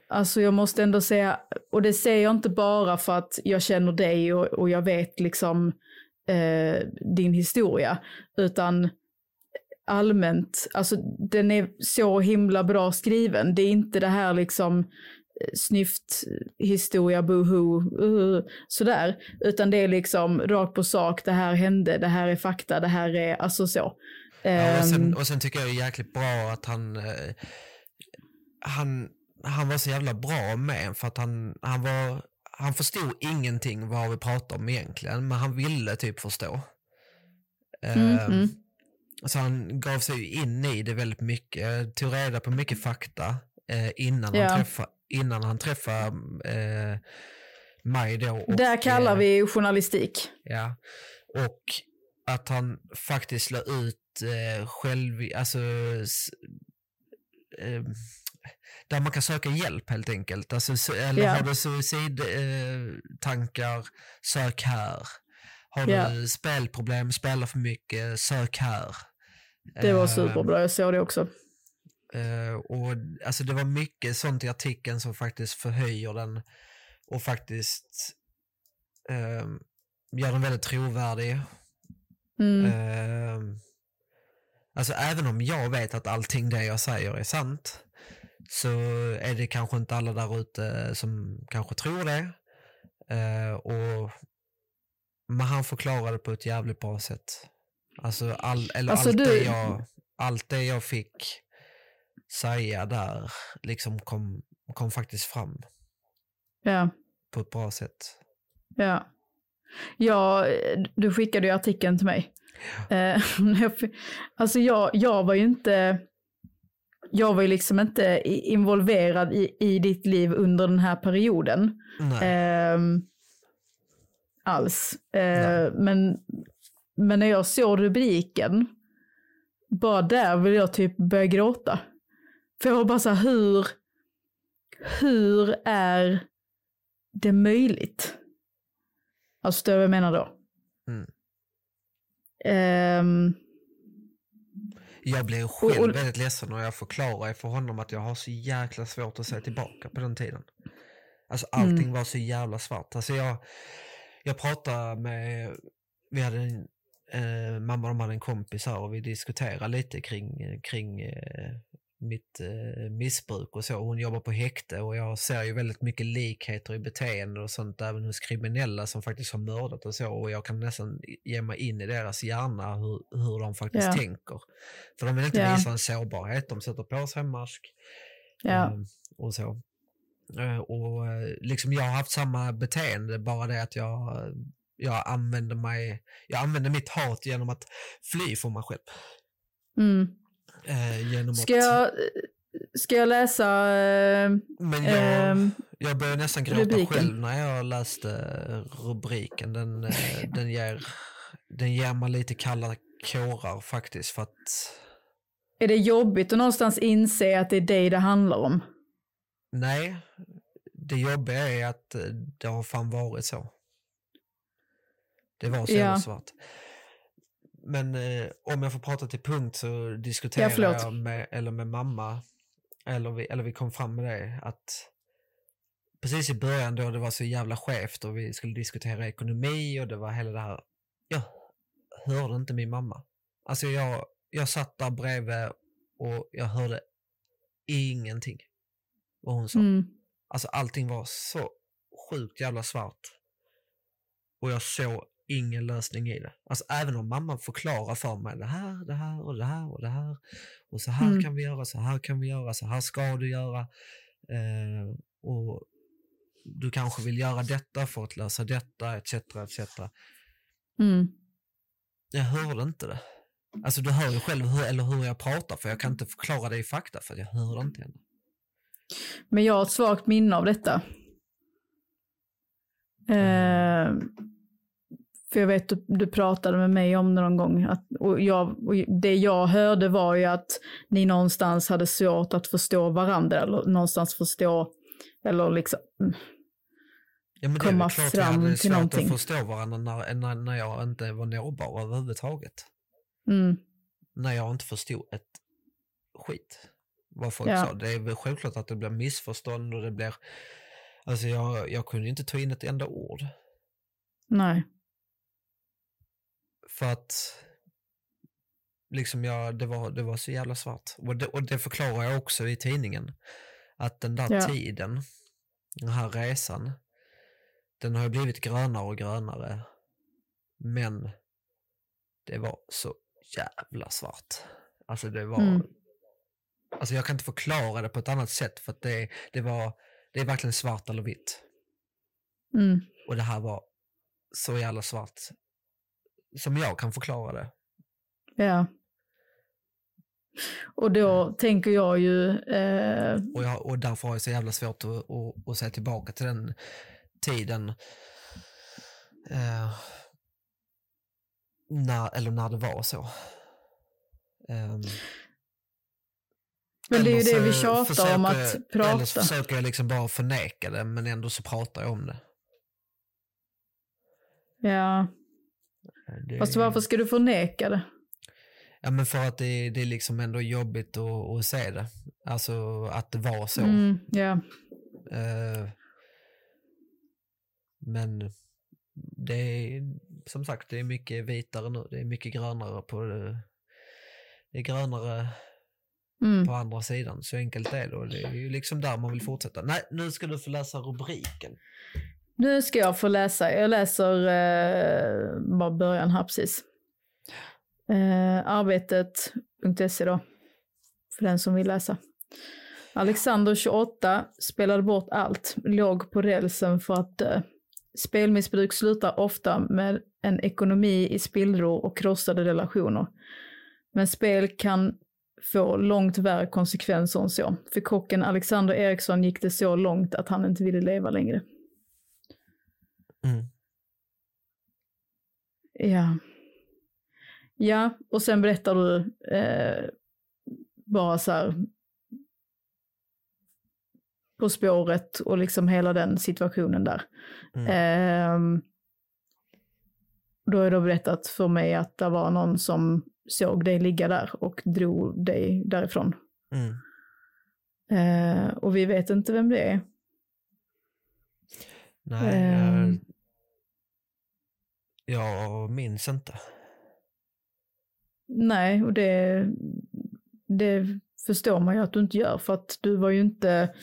alltså jag måste ändå säga, och det säger jag inte bara för att jag känner dig och, och jag vet liksom eh, din historia, utan allmänt, alltså den är så himla bra skriven. Det är inte det här liksom eh, snyft historia, boho, uh, sådär. Utan det är liksom rakt på sak, det här hände, det här är fakta, det här är, alltså så. Ja, och, sen, Ehm, och sen tycker jag det är jäkligt bra att han, eh, han, han var så jävla bra med för att han, han var, han förstod ingenting vad vi pratade om egentligen, men han ville typ förstå. Mm, Ehm, mm. Så han gav sig in i det väldigt mycket, tog reda på mycket fakta innan, Ja. han träffade, innan han träffade eh, mig då. Och, Där kallar eh, vi journalistik. Ja, och att han faktiskt la ut eh, själv, alltså eh, där man kan söka hjälp helt enkelt. Alltså, så- eller Ja. har du suicidtankar, eh, sök här. Har Ja. du spelproblem, spelar för mycket, sök här. Det var Eh, superbra, jag såg det också. Eh, och alltså det var mycket sånt i artikeln som faktiskt förhöjer den och faktiskt eh, gör den väldigt trovärdig. Mm. Eh, alltså även om jag vet att allting det jag säger är sant så är det kanske inte alla där ute som kanske tror det. Eh, och, men han förklarade på ett jävligt bra sätt. Alltså, all, eller Alltså, allt, du- det jag, allt det jag fick säga där liksom kom, kom faktiskt fram Ja, på ett bra sätt. ja. Ja, du skickade ju artikeln till mig. Eh, [LAUGHS] jag fi- alltså jag, jag var ju inte, jag var ju liksom inte involverad i, i ditt liv under den här perioden. Ehm, alls. Eh, men, men när jag såg rubriken, bara där vill jag typ börja gråta. För jag var bara så här, hur, hur är det möjligt? Alltså, förstår du vad jag menar då? Mm. Ehm, Jag blev själv och- väldigt ledsen när jag förklarade för honom att jag har så jäkla svårt att se tillbaka på den tiden. Alltså allting Mm. var så jävla svart. Alltså jag, jag pratade med, vi hade en, eh, mamma och de hade en kompis här och vi diskuterade lite kring, kring eh, mitt eh, missbruk och så. Hon jobbar på häkte och jag ser ju väldigt mycket likheter i beteende och sånt även hos kriminella som faktiskt har mördat och så och jag kan nästan ge mig in i deras hjärna hur, hur de faktiskt Ja. tänker. För de vill inte Ja. visa en sårbarhet, de sätter på sig en mask. ja, eh, och så. Eh, och eh, liksom jag har haft samma beteende, bara det att jag, jag använder mig, jag använder mitt hat genom att fly från mig själv. mm. Eh, genom Ska att, jag, ska jag läsa? eh, men jag, ehm, jag började nästan gråta rubriken? själv när jag läste rubriken. Den, eh, [LAUGHS] den, ger, den ger mig lite kalla kårar faktiskt för att är det jobbigt att någonstans inse att det är dig det handlar om? nej, det jobbiga är att eh, det har fan varit så. Det var så Ja. svart. Men eh, om jag får prata till punkt så diskuterar förlåt. jag med, eller med mamma, eller vi, eller vi kom fram med det, att precis i början då det var så jävla skevt och vi skulle diskutera ekonomi och det var hela det här, jag hörde inte min mamma. Alltså jag, jag satt där bredvid och jag hörde ingenting vad hon sa. Mm. Alltså allting var så sjukt jävla svart. Och jag såg ingen lösning i det. Alltså även om mamma förklarar för mig det här, det här och det här och det här. Och så här Mm. kan vi göra, så här kan vi göra, så här ska du göra. Eh, och du kanske vill göra detta för att lösa detta, etc. etc. Mm. Jag hörde inte det. Alltså du hör ju själv hur, eller hur jag pratar för jag kan inte förklara det i fakta för jag hörde inte henne. Men jag har ett svagt minne av detta. Eh, för jag vet att du pratade med mig om det någon gång. Att, och, jag, och det jag hörde var ju att ni någonstans hade svårt att förstå varandra. Eller någonstans förstå, eller liksom. mm, Ja, men det är komma väl klart vi fram hade till svårt någonting. att förstå varandra när, när, när jag inte var nåbar överhuvudtaget. Mm, När jag inte förstod ett skit vad folk Ja. sa. Det är väl självklart att det blir missförstånd och det blir... Alltså jag, jag kunde inte ta in ett enda ord. nej. För att liksom jag, det, var, det var så jävla svart. Och det, och det förklarar jag också i tidningen. Att den där Ja. tiden, den här resan, den har ju blivit grönare och grönare. Men det var så jävla svart. Alltså det var, Mm. alltså jag kan inte förklara det på ett annat sätt för att det, det var, det är verkligen svart eller vitt. Mm. Och det här var så jävla svart som jag kan förklara det. Ja. Och då tänker jag ju, eh, Och, jag, och därför har jag så jävla svårt att, att, att se tillbaka till den tiden. Eh, när, eller när det var så. Ehm, men det är ju det vi tjatar om att jag- Eller så prata. försöker jag liksom bara förneka det men ändå så pratar jag om det. Ja, det fast varför ska du förneka det? Ja men för att det, det är liksom ändå jobbigt att, att se det. Alltså att det var så. Mm, ja, Eh, men det är som sagt det är mycket vitare nu. Det är mycket grönare på det. Det är grönare mm. på andra sidan. Så enkelt är det och det är ju liksom där man vill fortsätta. Nej, nu ska du få läsa rubriken. Nu ska jag få läsa. Jag läser eh, bara början här precis. Eh, Arbetet.se då. För den som vill läsa. Alexander 28 spelade bort allt, låg på rälsen för att dö. Spelmissbruk slutar ofta med en ekonomi i spillror och krossade relationer. Men spel kan få långt värre konsekvenser än så. För kocken Alexander Eriksson gick det så långt att han inte ville leva längre. Mm. Ja. Ja, och sen berättar du eh, bara så här På spåret och liksom hela den situationen där. Mm. Ehm, då har du berättat för mig att det var någon som såg dig ligga där och drog dig därifrån. Mm. Eh, och vi vet inte vem det är. Nej, Ehm. jag, jag minns inte. Nej, och det, det förstår man ju att du inte gör för att du var ju inte...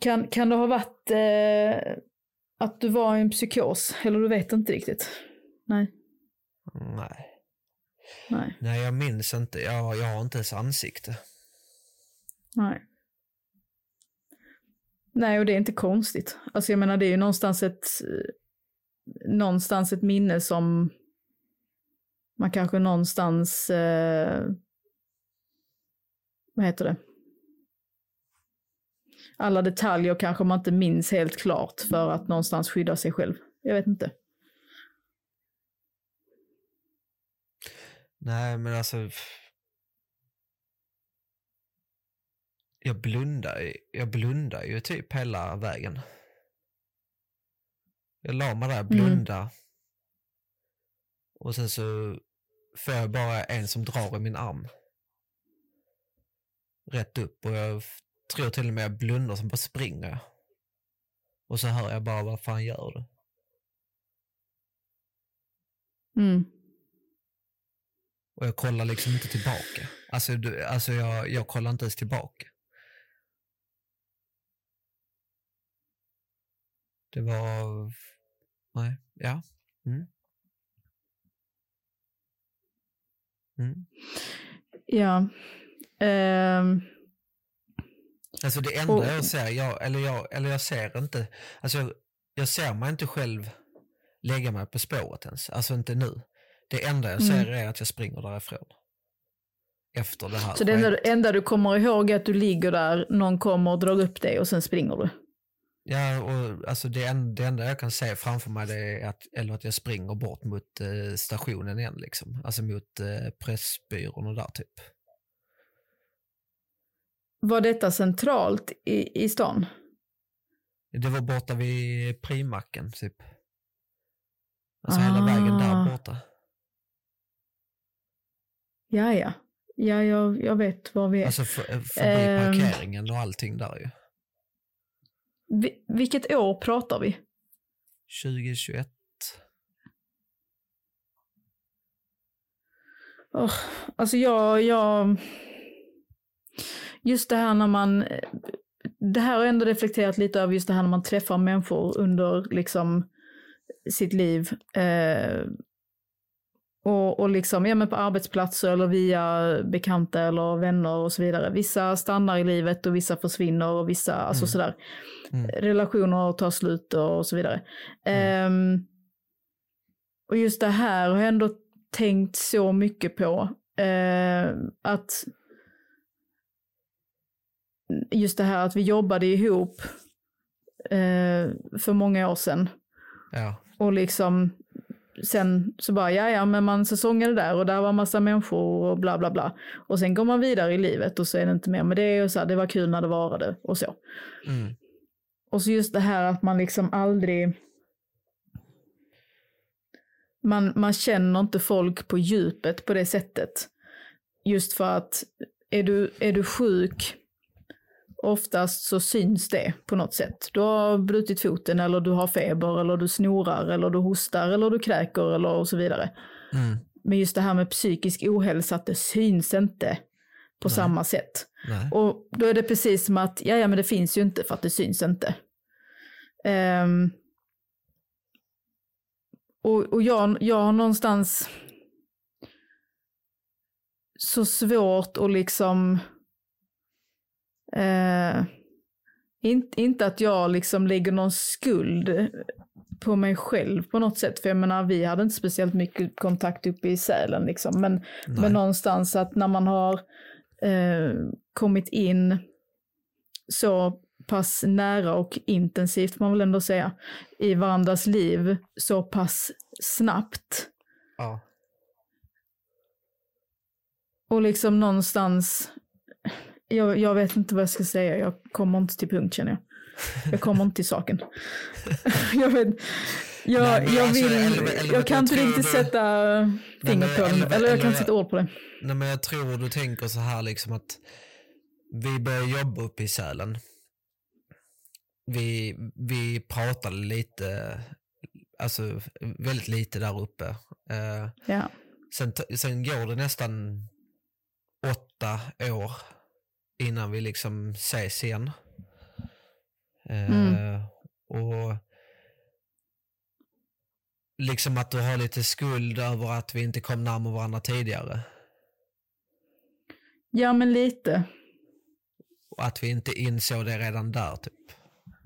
Kan, kan det ha varit eh, att du var i en psykos? Eller du vet inte riktigt? Nej, Nej. nej, Nej, jag minns inte. Jag, jag har inte ens ansikte. nej. Nej, och det är inte konstigt. Alltså jag menar, det är ju någonstans ett, någonstans ett minne som man kanske någonstans, eh, vad heter det? Alla detaljer kanske man inte minns helt klart för att någonstans skydda sig själv. Jag vet inte. Nej, men alltså... Jag blundar, jag blundar ju typ hela vägen. Jag la mig där, blunda. Och sen så får jag bara en som drar i min arm. Rätt upp och jag tror till och med jag blundar som bara springer. Och så hör jag bara, vad fan gör du? Mm. Och jag kollar liksom inte tillbaka. Alltså, du, alltså jag, jag kollar inte ens tillbaka. Det var... Nej, ja. Mm. Mm. Ja. Ehm, Alltså det enda Och- jag ser, jag, eller, jag, eller jag ser inte, alltså jag, jag ser mig inte själv lägga mig på spåret ens, alltså inte nu. Det enda jag ser är att jag springer därifrån. Efter det här Mm. så det enda, enda du kommer ihåg är att du ligger där, någon kommer och drar upp dig och sen springer du. Ja, och alltså det, en, det enda jag kan se framför mig är att, eller att jag springer bort mot eh, stationen igen liksom. Alltså mot eh, Pressbyrån och där typ. Var detta centralt i, i stan? Det var borta vid Primacken typ. Alltså hela vägen där Ah. borta. Ja, ja. Ja, jag, jag vet var vi är. Alltså för, förbi Ehm. parkeringen och allting där ju. Vi, vilket år pratar vi? 2021. Oh, alltså jag, jag... Just det här när man... Det här har ändå reflekterat lite över just det här när man träffar människor under liksom sitt liv. Eh, och, och liksom, ja men på arbetsplatser eller via bekanta eller vänner och så vidare. Vissa stannar i livet och vissa försvinner och vissa, alltså mm. alltså sådär. Mm. Relationer tar slut och så vidare. Mm. Um, och just det här har jag ändå tänkt så mycket på. Uh, att just det här att vi jobbade ihop uh, för många år sedan. Ja. Och liksom sen så bara, ja ja, men man säsongade där och där var massa människor och bla bla bla. Och sen går man vidare i livet och så är det inte mer med det och så här, det var kul när det varade och så. Mm. Och så just det här att man liksom aldrig, man, man känner inte folk på djupet på det sättet. Just för att är du, är du sjuk oftast så syns det på något sätt. Du har brutit foten eller du har feber eller du snorar eller du hostar eller du kräker eller och så vidare. Mm. Men just det här med psykisk ohälsa, att det syns inte på Nej. samma sätt. Nej. Och då är det precis som att, ja ja men det finns ju inte för att det syns inte. Um, och och jag, jag har någonstans så svårt att liksom Eh, in, inte att jag liksom lägger någon skuld på mig själv på något sätt. För jag menar, vi hade inte speciellt mycket kontakt uppe i Sälen liksom. Men, men någonstans att när man har eh, kommit in så pass nära och intensivt, man väl ändå säga, i varandras liv så pass snabbt. Ja. Och liksom någonstans jag, jag vet inte vad jag ska säga, jag kommer inte till punkt känner jag. Jag kommer inte till saken. [LAUGHS] jag vet, jag, nej, jag alltså, vill, eller, eller, jag kan inte riktigt du, sätta fingret på det, eller jag kan inte sätta ord på det. Nej men jag tror du tänker så här liksom att vi började jobba uppe i Sälen. Vi, vi pratade lite, alltså väldigt lite där uppe. Uh, ja. sen, sen går det nästan åtta år innan vi liksom ses igen. Mm. Uh, och liksom att du har lite skuld över att vi inte kom närmare varandra tidigare. Ja, men lite. Och att vi inte insåg det redan där, typ.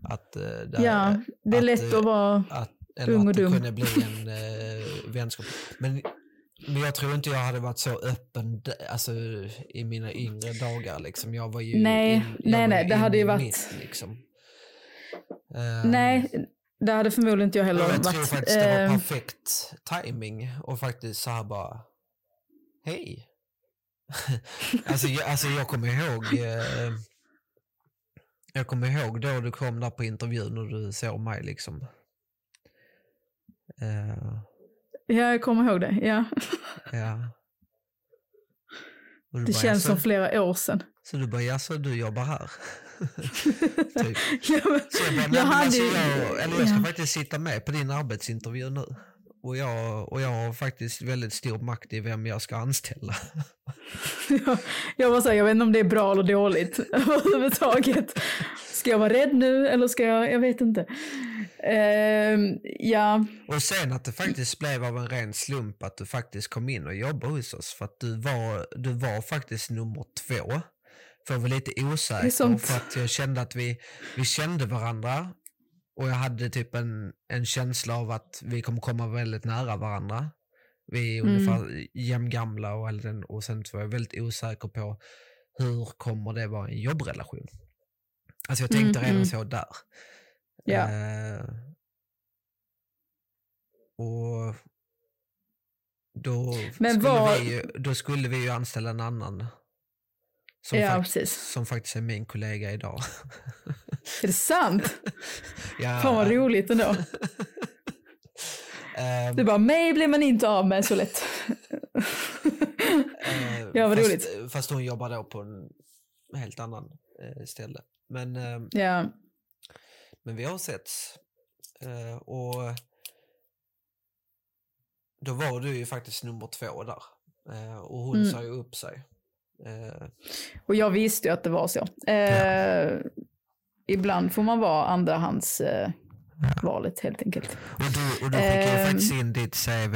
Att, uh, det, ja, det är att, lätt att vara att, ung och. Eller att det kunde bli en uh, vänskap. Men men jag tror inte jag hade varit så öppen alltså, i mina yngre dagar. Liksom. Jag var ju nej, in, nej, nej, det hade ju varit... Mitt, liksom. uh, nej, det hade förmodligen inte jag heller jag varit. Jag tror faktiskt det var ehm. perfekt timing och faktiskt så här bara, hej. [LAUGHS] alltså, jag, alltså jag kommer ihåg, uh, jag kommer ihåg då du kom där på intervjun och du såg mig liksom. Uh, Ja, jag kommer ihåg det. Ja. ja. Det bara, känns som flera år sedan. Så du bara, jaså du jobbar här? [LAUGHS] typ. ja, men, så jag bara, jag, hade, alltså, jag, eller jag ska ja. faktiskt sitta med på din arbetsintervju nu. Och jag, och jag har faktiskt väldigt stor makt i vem jag ska anställa. [LAUGHS] jag, jag var säga, jag vet inte om det är bra eller dåligt [LAUGHS] överhuvudtaget. Ska jag vara rädd nu eller ska jag, jag vet inte. Uh, ja. Och sen att det faktiskt blev av en ren slump att du faktiskt kom in och jobbade hos oss. För att du var, du var faktiskt nummer två. För jag var lite osäker för att jag kände att vi, vi kände varandra. Och jag hade typ en, en känsla av att vi kommer komma väldigt nära varandra. Vi är mm. ungefär jämngamla och, och sen var jag väldigt osäker på hur kommer det vara en jobbrelation. Alltså jag tänkte mm, redan mm. så där. Ja. Eh, och då, Men skulle var... vi ju, då skulle vi ju anställa en annan. Som, ja, fakt precis. som faktiskt är min kollega idag. Är det sant? [LAUGHS] ja. Fan vad roligt ändå. um, du bara, mig blir man inte av med så lätt. uh, ja, vad fast, roligt. Fast hon jobbar då på en helt annan uh, ställe. Men, uh, ja. Men vi har setts. Uh, och då var du ju faktiskt nummer två där. Eh, och hon Mm. sa ju upp sig. Eh, Och jag visste ju att det var så. Eh, Ibland får man vara andrahands eh, valet helt enkelt. och du, och du skickade ju Ehm. faktiskt in ditt CV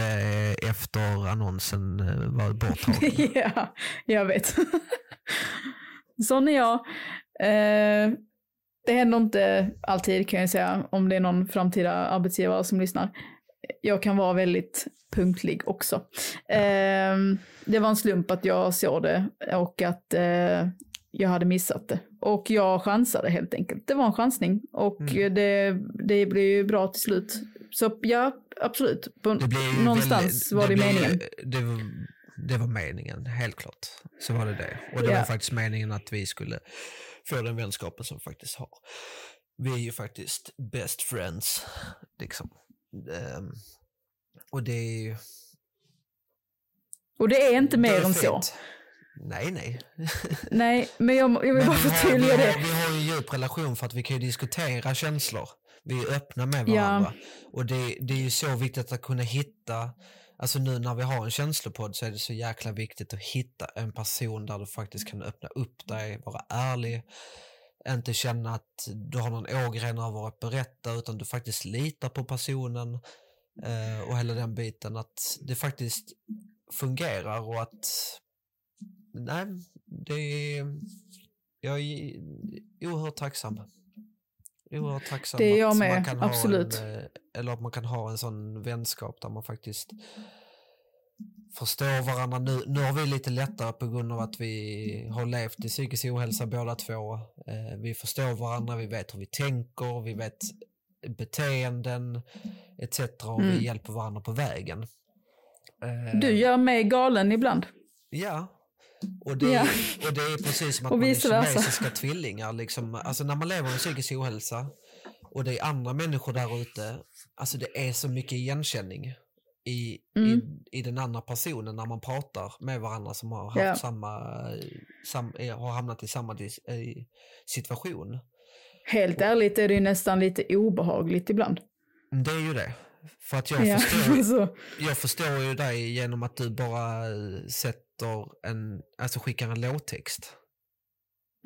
efter annonsen eh, var borttagen. [LAUGHS] ja, jag vet. Sån är jag. Eh, det händer inte alltid kan jag säga, om det är någon framtida arbetsgivare som lyssnar. Jag kan vara väldigt punktlig också. Eh, det var en slump att jag såg det och att eh, jag hade missat det. Och jag chansade helt enkelt. Det var en chansning och Mm. det, det blev ju bra till slut. Så ja, absolut. Det någonstans väldigt- var det, ju- meningen. Det var, det var meningen, helt klart. Så var det det. Och det Ja. var faktiskt meningen att vi skulle få den vänskapen som vi faktiskt har. Vi är ju faktiskt best friends, liksom. Ehm, och det är ju... Och det är inte mer än så. Nej, nej. [LAUGHS] Nej, men jag, jag vill Men bara förtydliga det. vi har ju en djup relation för att vi kan ju diskutera känslor. Vi är öppna med Ja. varandra. Och det, det är ju så viktigt att kunna hitta, alltså nu när vi har en känslopodd så är det så jäkla viktigt att hitta en person där du faktiskt kan öppna upp dig, vara ärlig, inte känna att du har någon ågren över att berätta utan du faktiskt litar på personen eh, och hela den biten att det faktiskt fungerar och att nej, det är jag är oerhört tacksam. Oerhört tacksam Det är jag att med, man kan absolut. Ha en, eh, eller att man kan ha en sån vänskap där man faktiskt förstår varandra. Nu, nu har vi lite lättare på grund av att vi har levt i psykisk ohälsa båda två. Eh, vi förstår varandra, vi vet hur vi tänker, vi vet beteenden etc. och Mm. vi hjälper varandra på vägen. Eh, Du gör mig galen ibland. Ja. Och det, Ja. och det är precis som att man är kinesiska tvillingar. Liksom. Alltså när man lever med psykisk ohälsa och det är andra människor där ute, alltså det är så mycket igenkänning i, Mm. i, i den andra personen när man pratar med varandra som har, haft Ja. samma, sam, eh, har hamnat i samma eh, situation. Helt ärligt är det ju nästan lite obehagligt ibland. Det är ju det. För att jag, Ja, [LAUGHS] förstår, så, jag förstår ju dig genom att du bara eh, sätter en, alltså skickar en låttext.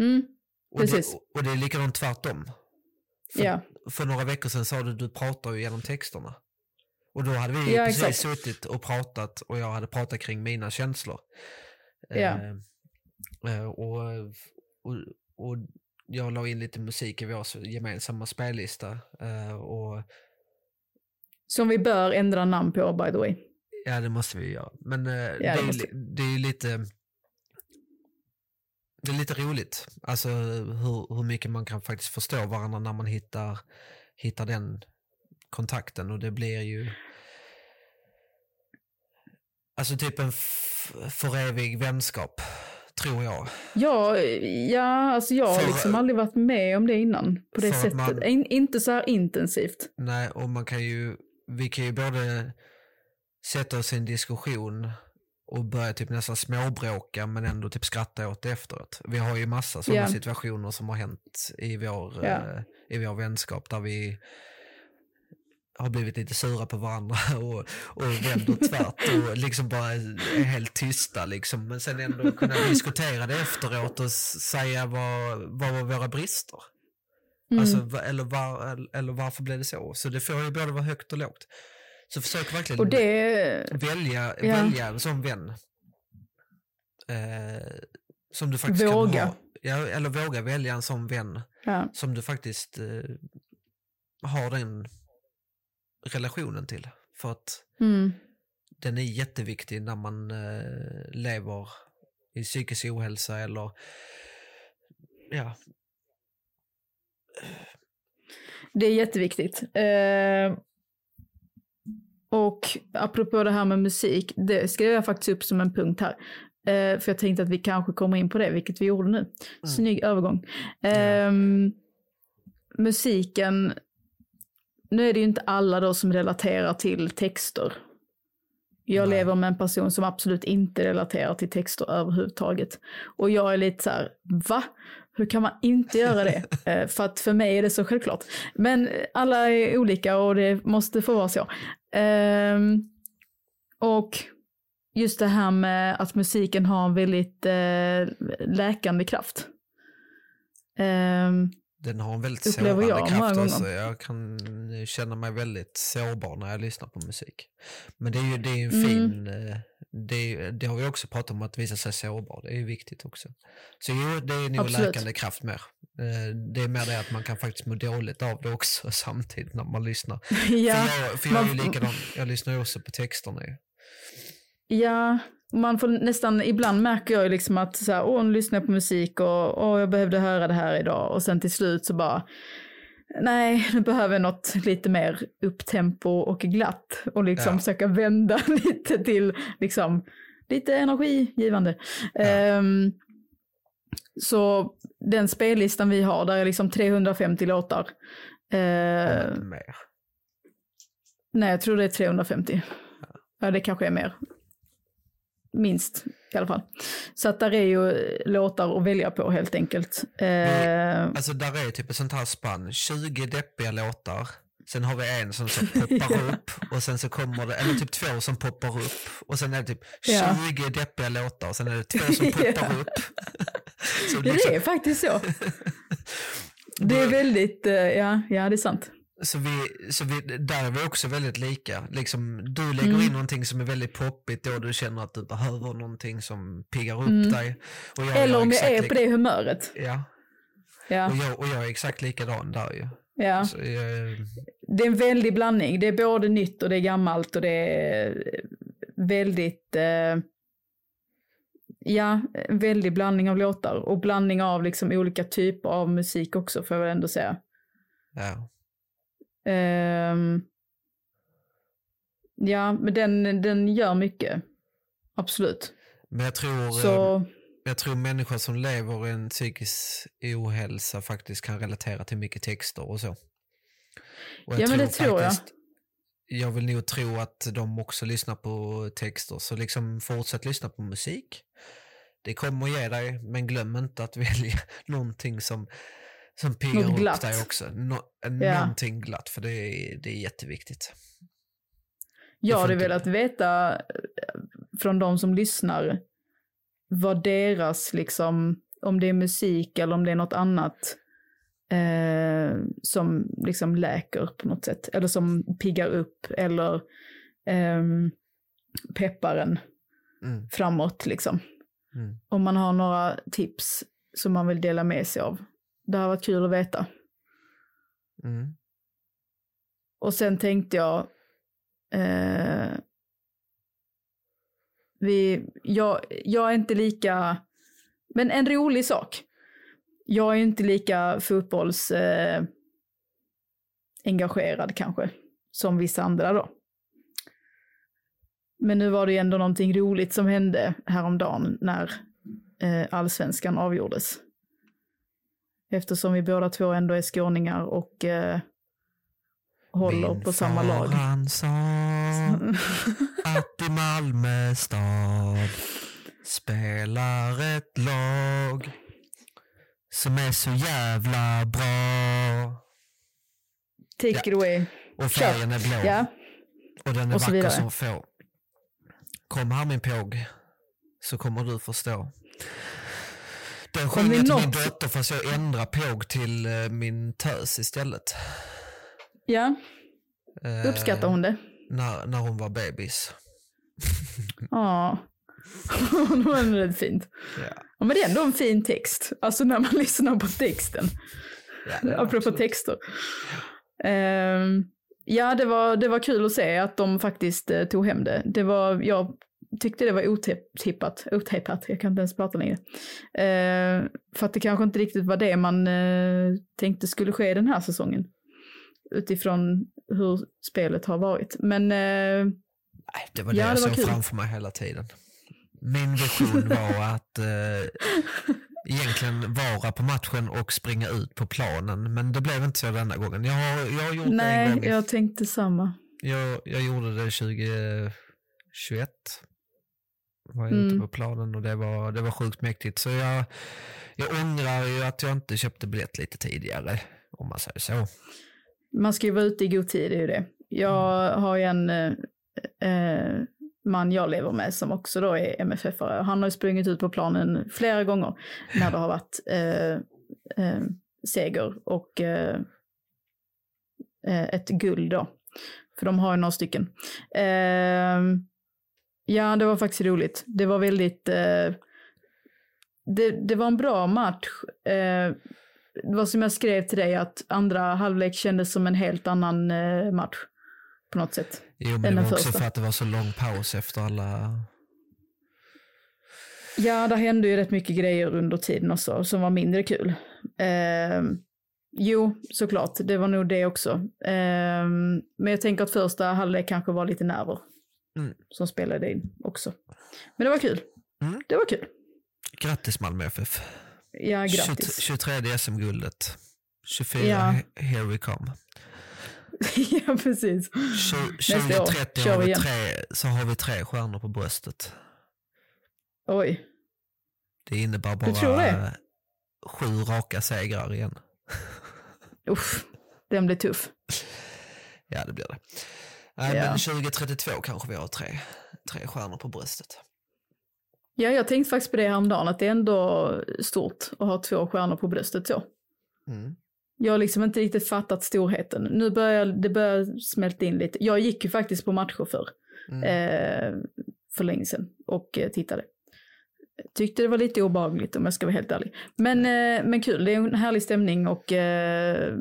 mm, Och Precis. det, och det är likadant tvärtom. För, ja. för några veckor sedan sa du du pratar ju genom texterna. Och då hade vi Ja, precis exakt. suttit och pratat och jag hade pratat kring mina känslor. Ja. Eh, eh, och, och, och jag la in lite musik i vår gemensamma spellista. Eh, och Som vi bör ändra namn på by the way. Ja, det måste vi göra. Men eh, det, det är, måste det är lite det är lite roligt, alltså hur, hur mycket man kan faktiskt förstå varandra när man hittar, hittar den kontakten och det blir ju alltså typ en för evig vänskap, tror jag. Ja, ja alltså jag har För- liksom aldrig varit med om det innan på det sättet. man- In, inte så här intensivt. Nej, och man kan ju, vi kan ju både sätta oss i en diskussion och börja typ nästan småbråka men ändå typ skratta åt det efteråt. Vi har ju massa sådana Ja. situationer som har hänt i vår, eh, i vår vänskap där vi har blivit lite sura på varandra [LAUGHS] och, och vänder tvärt [LAUGHS] och liksom bara är helt tysta liksom. Men sen ändå kunna [LAUGHS] diskutera det efteråt och säga vad, vad var våra brister. Mm. Alltså, eller, var, eller varför blev det så? Så det får ju både vara högt och lågt. Så försök verkligen och det, välja, Ja. välja en sån vän. Eh, som du faktiskt Våga. kan ha. Ja, eller våga välja en sån vän ja, som du faktiskt eh, har den relationen till. För att mm, den är jätteviktig när man eh, lever i psykisk ohälsa eller ja, det är jätteviktigt. Eh, och apropå det här med musik, det skrev jag faktiskt upp som en punkt här. Eh, för jag tänkte att vi kanske kommer in på det, vilket vi gjorde nu. Snygg övergång. Ehm, musiken, nu är det ju inte alla då som relaterar till texter. Jag Nej. lever med en person som absolut inte relaterar till texter överhuvudtaget. Och jag är lite så här, va? Hur kan man inte göra det? [LAUGHS] Eh, för att för mig är det så självklart. Men alla är olika och det måste få vara så. Ehm, och just det här med att musiken har en väldigt eh, läkande kraft. Um, den har en väldigt sårande jag kraft. Alltså. Jag kan känna mig väldigt sårbar när jag lyssnar på musik. Men det är ju det är en mm. fin, eh, det, det, har vi också pratat om, att visa sig sårbar. Det är ju viktigt också. Så jo, det är nog Absolut. läkande kraft mer. Eh, det är mer det att man kan faktiskt må dåligt av det också [LAUGHS] samtidigt när man lyssnar. [LAUGHS] ja, för jag, för jag är ju likadan, jag lyssnar ju också på texterna ju. Ja, man får nästan, ibland märker jag liksom att så här, åh, nu lyssnar jag på musik och åh, jag behövde höra det här idag. Och sen till slut så bara, nej, nu behöver jag något lite mer upptempo och glatt. Och liksom ja. försöka vända [LAUGHS] lite till, liksom, lite energigivande. Ja. Um, så den spellistan vi har, där är liksom 350 låtar. Uh, mer. Nej, jag tror det är 350. Ja, ja det kanske är mer. Minst i alla fall. Så att där är ju låtar att välja på helt enkelt. Eh, alltså där är typ ett sånt här spann, 20 deppiga låtar. Sen har vi en som så poppar [LAUGHS] upp och sen så kommer det, eller typ två som poppar upp och sen är det typ 20 ja. deppiga låtar och sen är det två som [LAUGHS] poppar ja. upp. [LAUGHS] så liksom... Det är faktiskt så. Det är väldigt, eh, ja, ja det är sant. Så, vi, så vi, där är vi också väldigt lika. Liksom, du lägger mm. in någonting som är väldigt poppigt då du känner att du behöver någonting som piggar upp mm. dig. Eller om jag är på det humöret. Ja. ja. Och, jag, och jag är exakt likadan där ju. Ja. Så jag... Det är en väldig blandning. Det är både nytt och det är gammalt och det är väldigt, eh, ja, en väldig blandning av låtar och blandning av liksom olika typer av musik också får jag väl ändå säga. Ja. Um, ja, men den, den gör mycket. Absolut. Men jag tror, Så... Eh, jag tror människor som lever i en psykisk ohälsa faktiskt kan relatera till mycket texter och så. Och ja, men det tror faktiskt, jag. Jag vill nog tro att de också lyssnar på texter, så liksom fortsätt lyssna på musik. Det kommer ge dig, men glöm inte att [LAUGHS] välja någonting som som piggar upp dig också. Nå ja. Någonting glatt, för det är, det är jätteviktigt. Jag hade velat veta eh, från de som lyssnar vad deras, liksom, om det är musik eller om det är något annat eh, som liksom läker på något sätt. Eller som piggar upp eller eh, peppar en mm. framåt liksom. Mm. Om man har några tips som man vill dela med sig av det har varit kul att veta. Mm. Och sen tänkte jag, eh, vi, jag, jag är inte lika, men en rolig sak. Jag är inte lika fotbolls eh, kanske, som vissa andra då. Men nu var det ju ändå någonting roligt som hände häromdagen när eh, allsvenskan avgjordes. Eftersom vi båda två ändå är skåningar och eh, håller Min på samma lag. Han sa [LAUGHS] att i Malmö stad spelar ett lag som är så jävla bra. Take ja. it away. Och färgen är blå. Ja. Och den är och vacker som få. Kom här min påg så kommer du förstå. Den sjöng jag till min dotter fast jag ändrade påg till uh, min tös istället. Ja. Uh, Uppskattar hon det? När, när hon var bebis. Ja. [LAUGHS] det var ändå rätt fint. Ja. ja. Men det är ändå en fin text. Alltså när man [LAUGHS] lyssnar på texten. Ja, Apropå absolut. texter. Uh, ja, det var, det var kul att se att de faktiskt uh, tog hem det. Det var, jag tyckte det var otippat, otippat, jag kan inte ens prata längre. Eh, för att det kanske inte riktigt var det man eh, tänkte skulle ske den här säsongen. Utifrån hur spelet har varit. Men... Eh, det var det ja, jag såg framför mig hela tiden. Min vision var [LAUGHS] att eh, egentligen vara på matchen och springa ut på planen. Men det blev inte så denna gången. Jag har, jag har gjort Nej, det jag tänkte samma. Jag, jag gjorde det 2021 var jag mm. ute på planen och det var, det var sjukt mäktigt. Så jag, jag ångrar ju att jag inte köpte biljett lite tidigare, om man säger så. Man ska ju vara ute i god tid, det är ju det. Jag mm. har ju en, eh, man jag lever med som också då är MFF-are. Han har ju sprungit ut på planen flera gånger när det har varit [LAUGHS] eh, eh, seger och eh, eh ett guld då. För de har ju några stycken. Ja, det var faktiskt roligt. Det var väldigt... Eh, det, det var en bra match. Eh, det var som jag skrev till dig att andra halvlek kändes som en helt annan eh, match. På något sätt. Jo, men det var också första. för att det var så lång paus efter alla... Ja, det hände ju rätt mycket grejer under tiden också som var mindre kul. Eh, jo, såklart, det var nog det också. Eh, men jag tänker att första halvlek kanske var lite nerver mm. som spelade in också. Men det var kul. Mm. Det var kul. Grattis Malmö FF. Ja, grattis. 23 SM-guldet. 24, ja. here we come. [LAUGHS] ja, precis. 2030 har vi tre, så har vi tre stjärnor på bröstet. Oj. Det innebär bara sju raka segrar igen. Uff, den blir tuff. Ja, det blir det. Nej, ja. men 2032 kanske vi har tre, tre stjärnor på bröstet. Ja, jag tänkte faktiskt på det häromdagen, att det är ändå stort att ha två stjärnor på bröstet så. Mm. Jag har liksom inte riktigt fattat storheten. Nu börjar det börjar smälta in lite. Jag gick ju faktiskt på matcher för, mm. eh, för länge sedan och eh, tittade. Tyckte det var lite obagligt om jag ska vara helt ärlig. Men, eh, men kul, det är en härlig stämning och eh,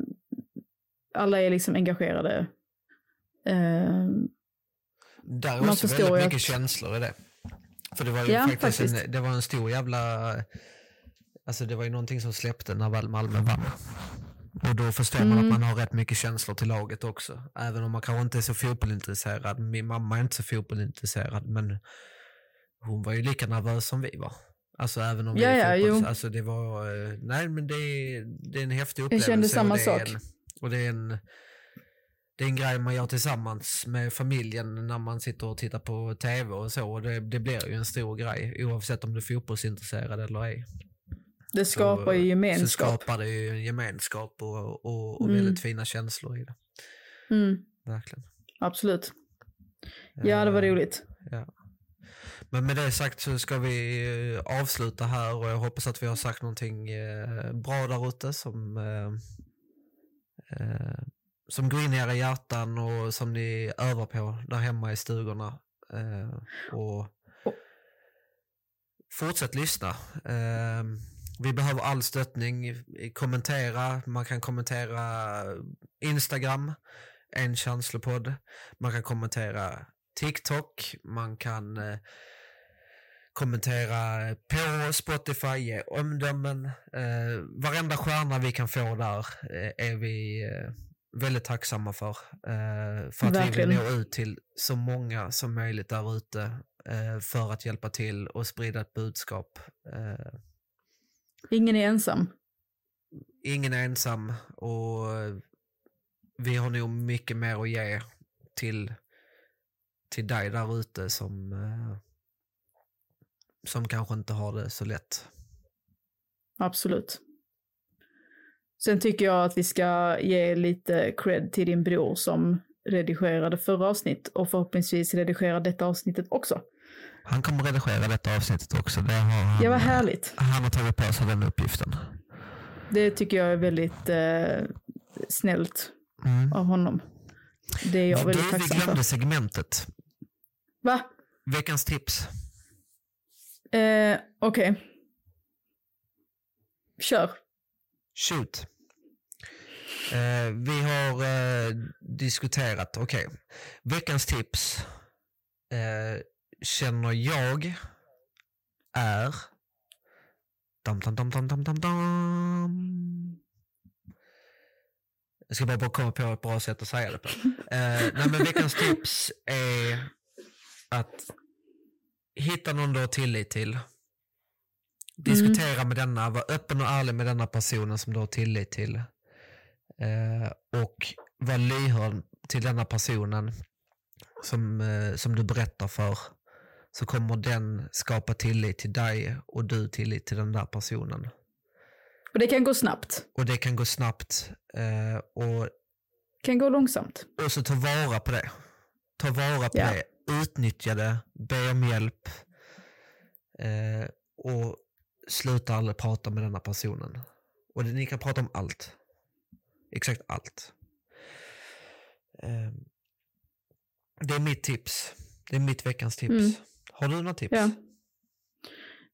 alla är liksom engagerade. Eh, Där är också väldigt mycket att... känslor i det. För det var ju ja, faktiskt, faktiskt. En, det var en stor jävla, alltså det var ju någonting som släppte när väl Malmö vann. Och då förstår man mm. att man har rätt mycket känslor till laget också. Även om man kanske inte är så fotbollintresserad. Min mamma är inte så fotbollintresserad men hon var ju lika nervös som vi var. Alltså även om vi ja, är ja, fotbolls... Alltså det var, eh, nej men det är, det är en häftig upplevelse. Jag kände samma och sak. En, och det är en, det är en grej man gör tillsammans med familjen när man sitter och tittar på tv och så. Och det, det blir ju en stor grej oavsett om du är fotbollsintresserad eller ej. Det skapar så, ju gemenskap. Så skapar det ju en gemenskap och, och, och mm. väldigt fina känslor i det. Mm. Verkligen. Absolut. Ja, det var uh, roligt. Ja. Men med det sagt så ska vi eh, avsluta här och jag hoppas att vi har sagt någonting eh, bra där ute som, som går in i era hjärtan och som ni övar på där hemma i stugorna. Och fortsätt lyssna. Vi behöver all stöttning. Kommentera. Man kan kommentera Instagram, en känslopodd. Man kan kommentera TikTok. Man kan eh, kommentera på Spotify, ge omdömen. Eh, varenda stjärna vi kan få där eh, är vi eh, väldigt tacksamma för. Eh, för att Verkligen. vi vill nå ut till så många som möjligt där ute eh, för att hjälpa till och sprida ett budskap. Eh, Ingen är ensam. Ingen är ensam och vi har nog mycket mer att ge till, till dig där ute som, som kanske inte har det så lätt. Absolut. Sen tycker jag att vi ska ge lite cred till din bror som redigerade förra avsnitt och förhoppningsvis redigerar detta avsnittet också. Han kommer redigera detta avsnittet också. Det har han, ja, vad härligt. Han har tagit på sig den uppgiften. Det tycker jag är väldigt eh, snällt mm. av honom. Det är jag väldigt tacksam för. Vi glömde segmentet. Va? Veckans tips. Eh, Okej. Okay. Kör. Shoot. Eh, vi har eh, diskuterat, okej. Okay. Veckans tips. Eh, känner jag är... Dam, dam, dam, dam, dam, dam, dam. Jag ska bara, komma på ett bra sätt att säga det på. eh, nej, men veckans tips är att hitta någon du har tillit till. Diskutera mm. med denna, var öppen och ärlig med denna personen som du har tillit till. Eh, och var lyhörd till denna personen som, eh, som du berättar för så kommer den skapa tillit till dig och du tillit till den där personen. Och det kan gå snabbt. Och det kan gå snabbt. Eh, och kan gå långsamt. Och så ta vara på det. Ta vara på ja. det. utnyttja det, be om hjälp eh, och sluta aldrig prata med denna personen. Och ni kan prata om allt. Exakt allt. Eh, det är mitt tips. Det är mitt veckans tips. Mm. Har du några tips? Ja.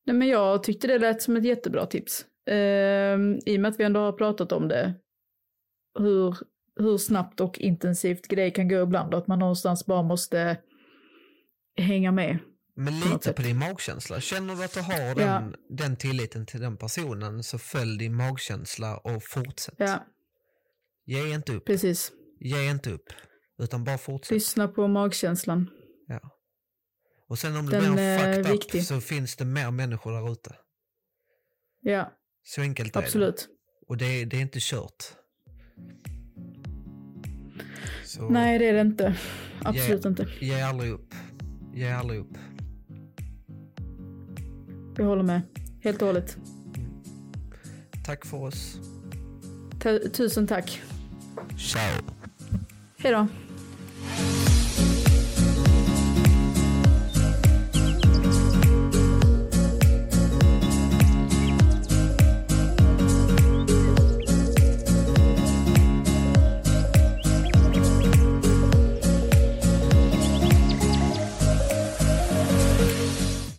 Nej, men jag tyckte det lät som ett jättebra tips. Ehm, I och med att vi ändå har pratat om det. Hur, hur snabbt och intensivt grejer kan gå ibland och att man någonstans bara måste hänga med. Men lita på din magkänsla. Känner du att du har Ja. den, den tilliten till den personen så följ din magkänsla och fortsätt. Ja, Ge inte upp. precis. Ge inte upp. Utan bara fortsätt. Lyssna på magkänslan. Ja. Och sen om du blir fucked up viktig. så finns det mer människor där ute. Ja, Så enkelt är det. absolut. Och det, det är inte kört. Så Nej, det är det inte. Absolut inte. ge aldrig upp. Ge aldrig upp. Jag håller med. Helt och hållet. Tack för oss. Ta- tusen tack. Ciao. Hej då.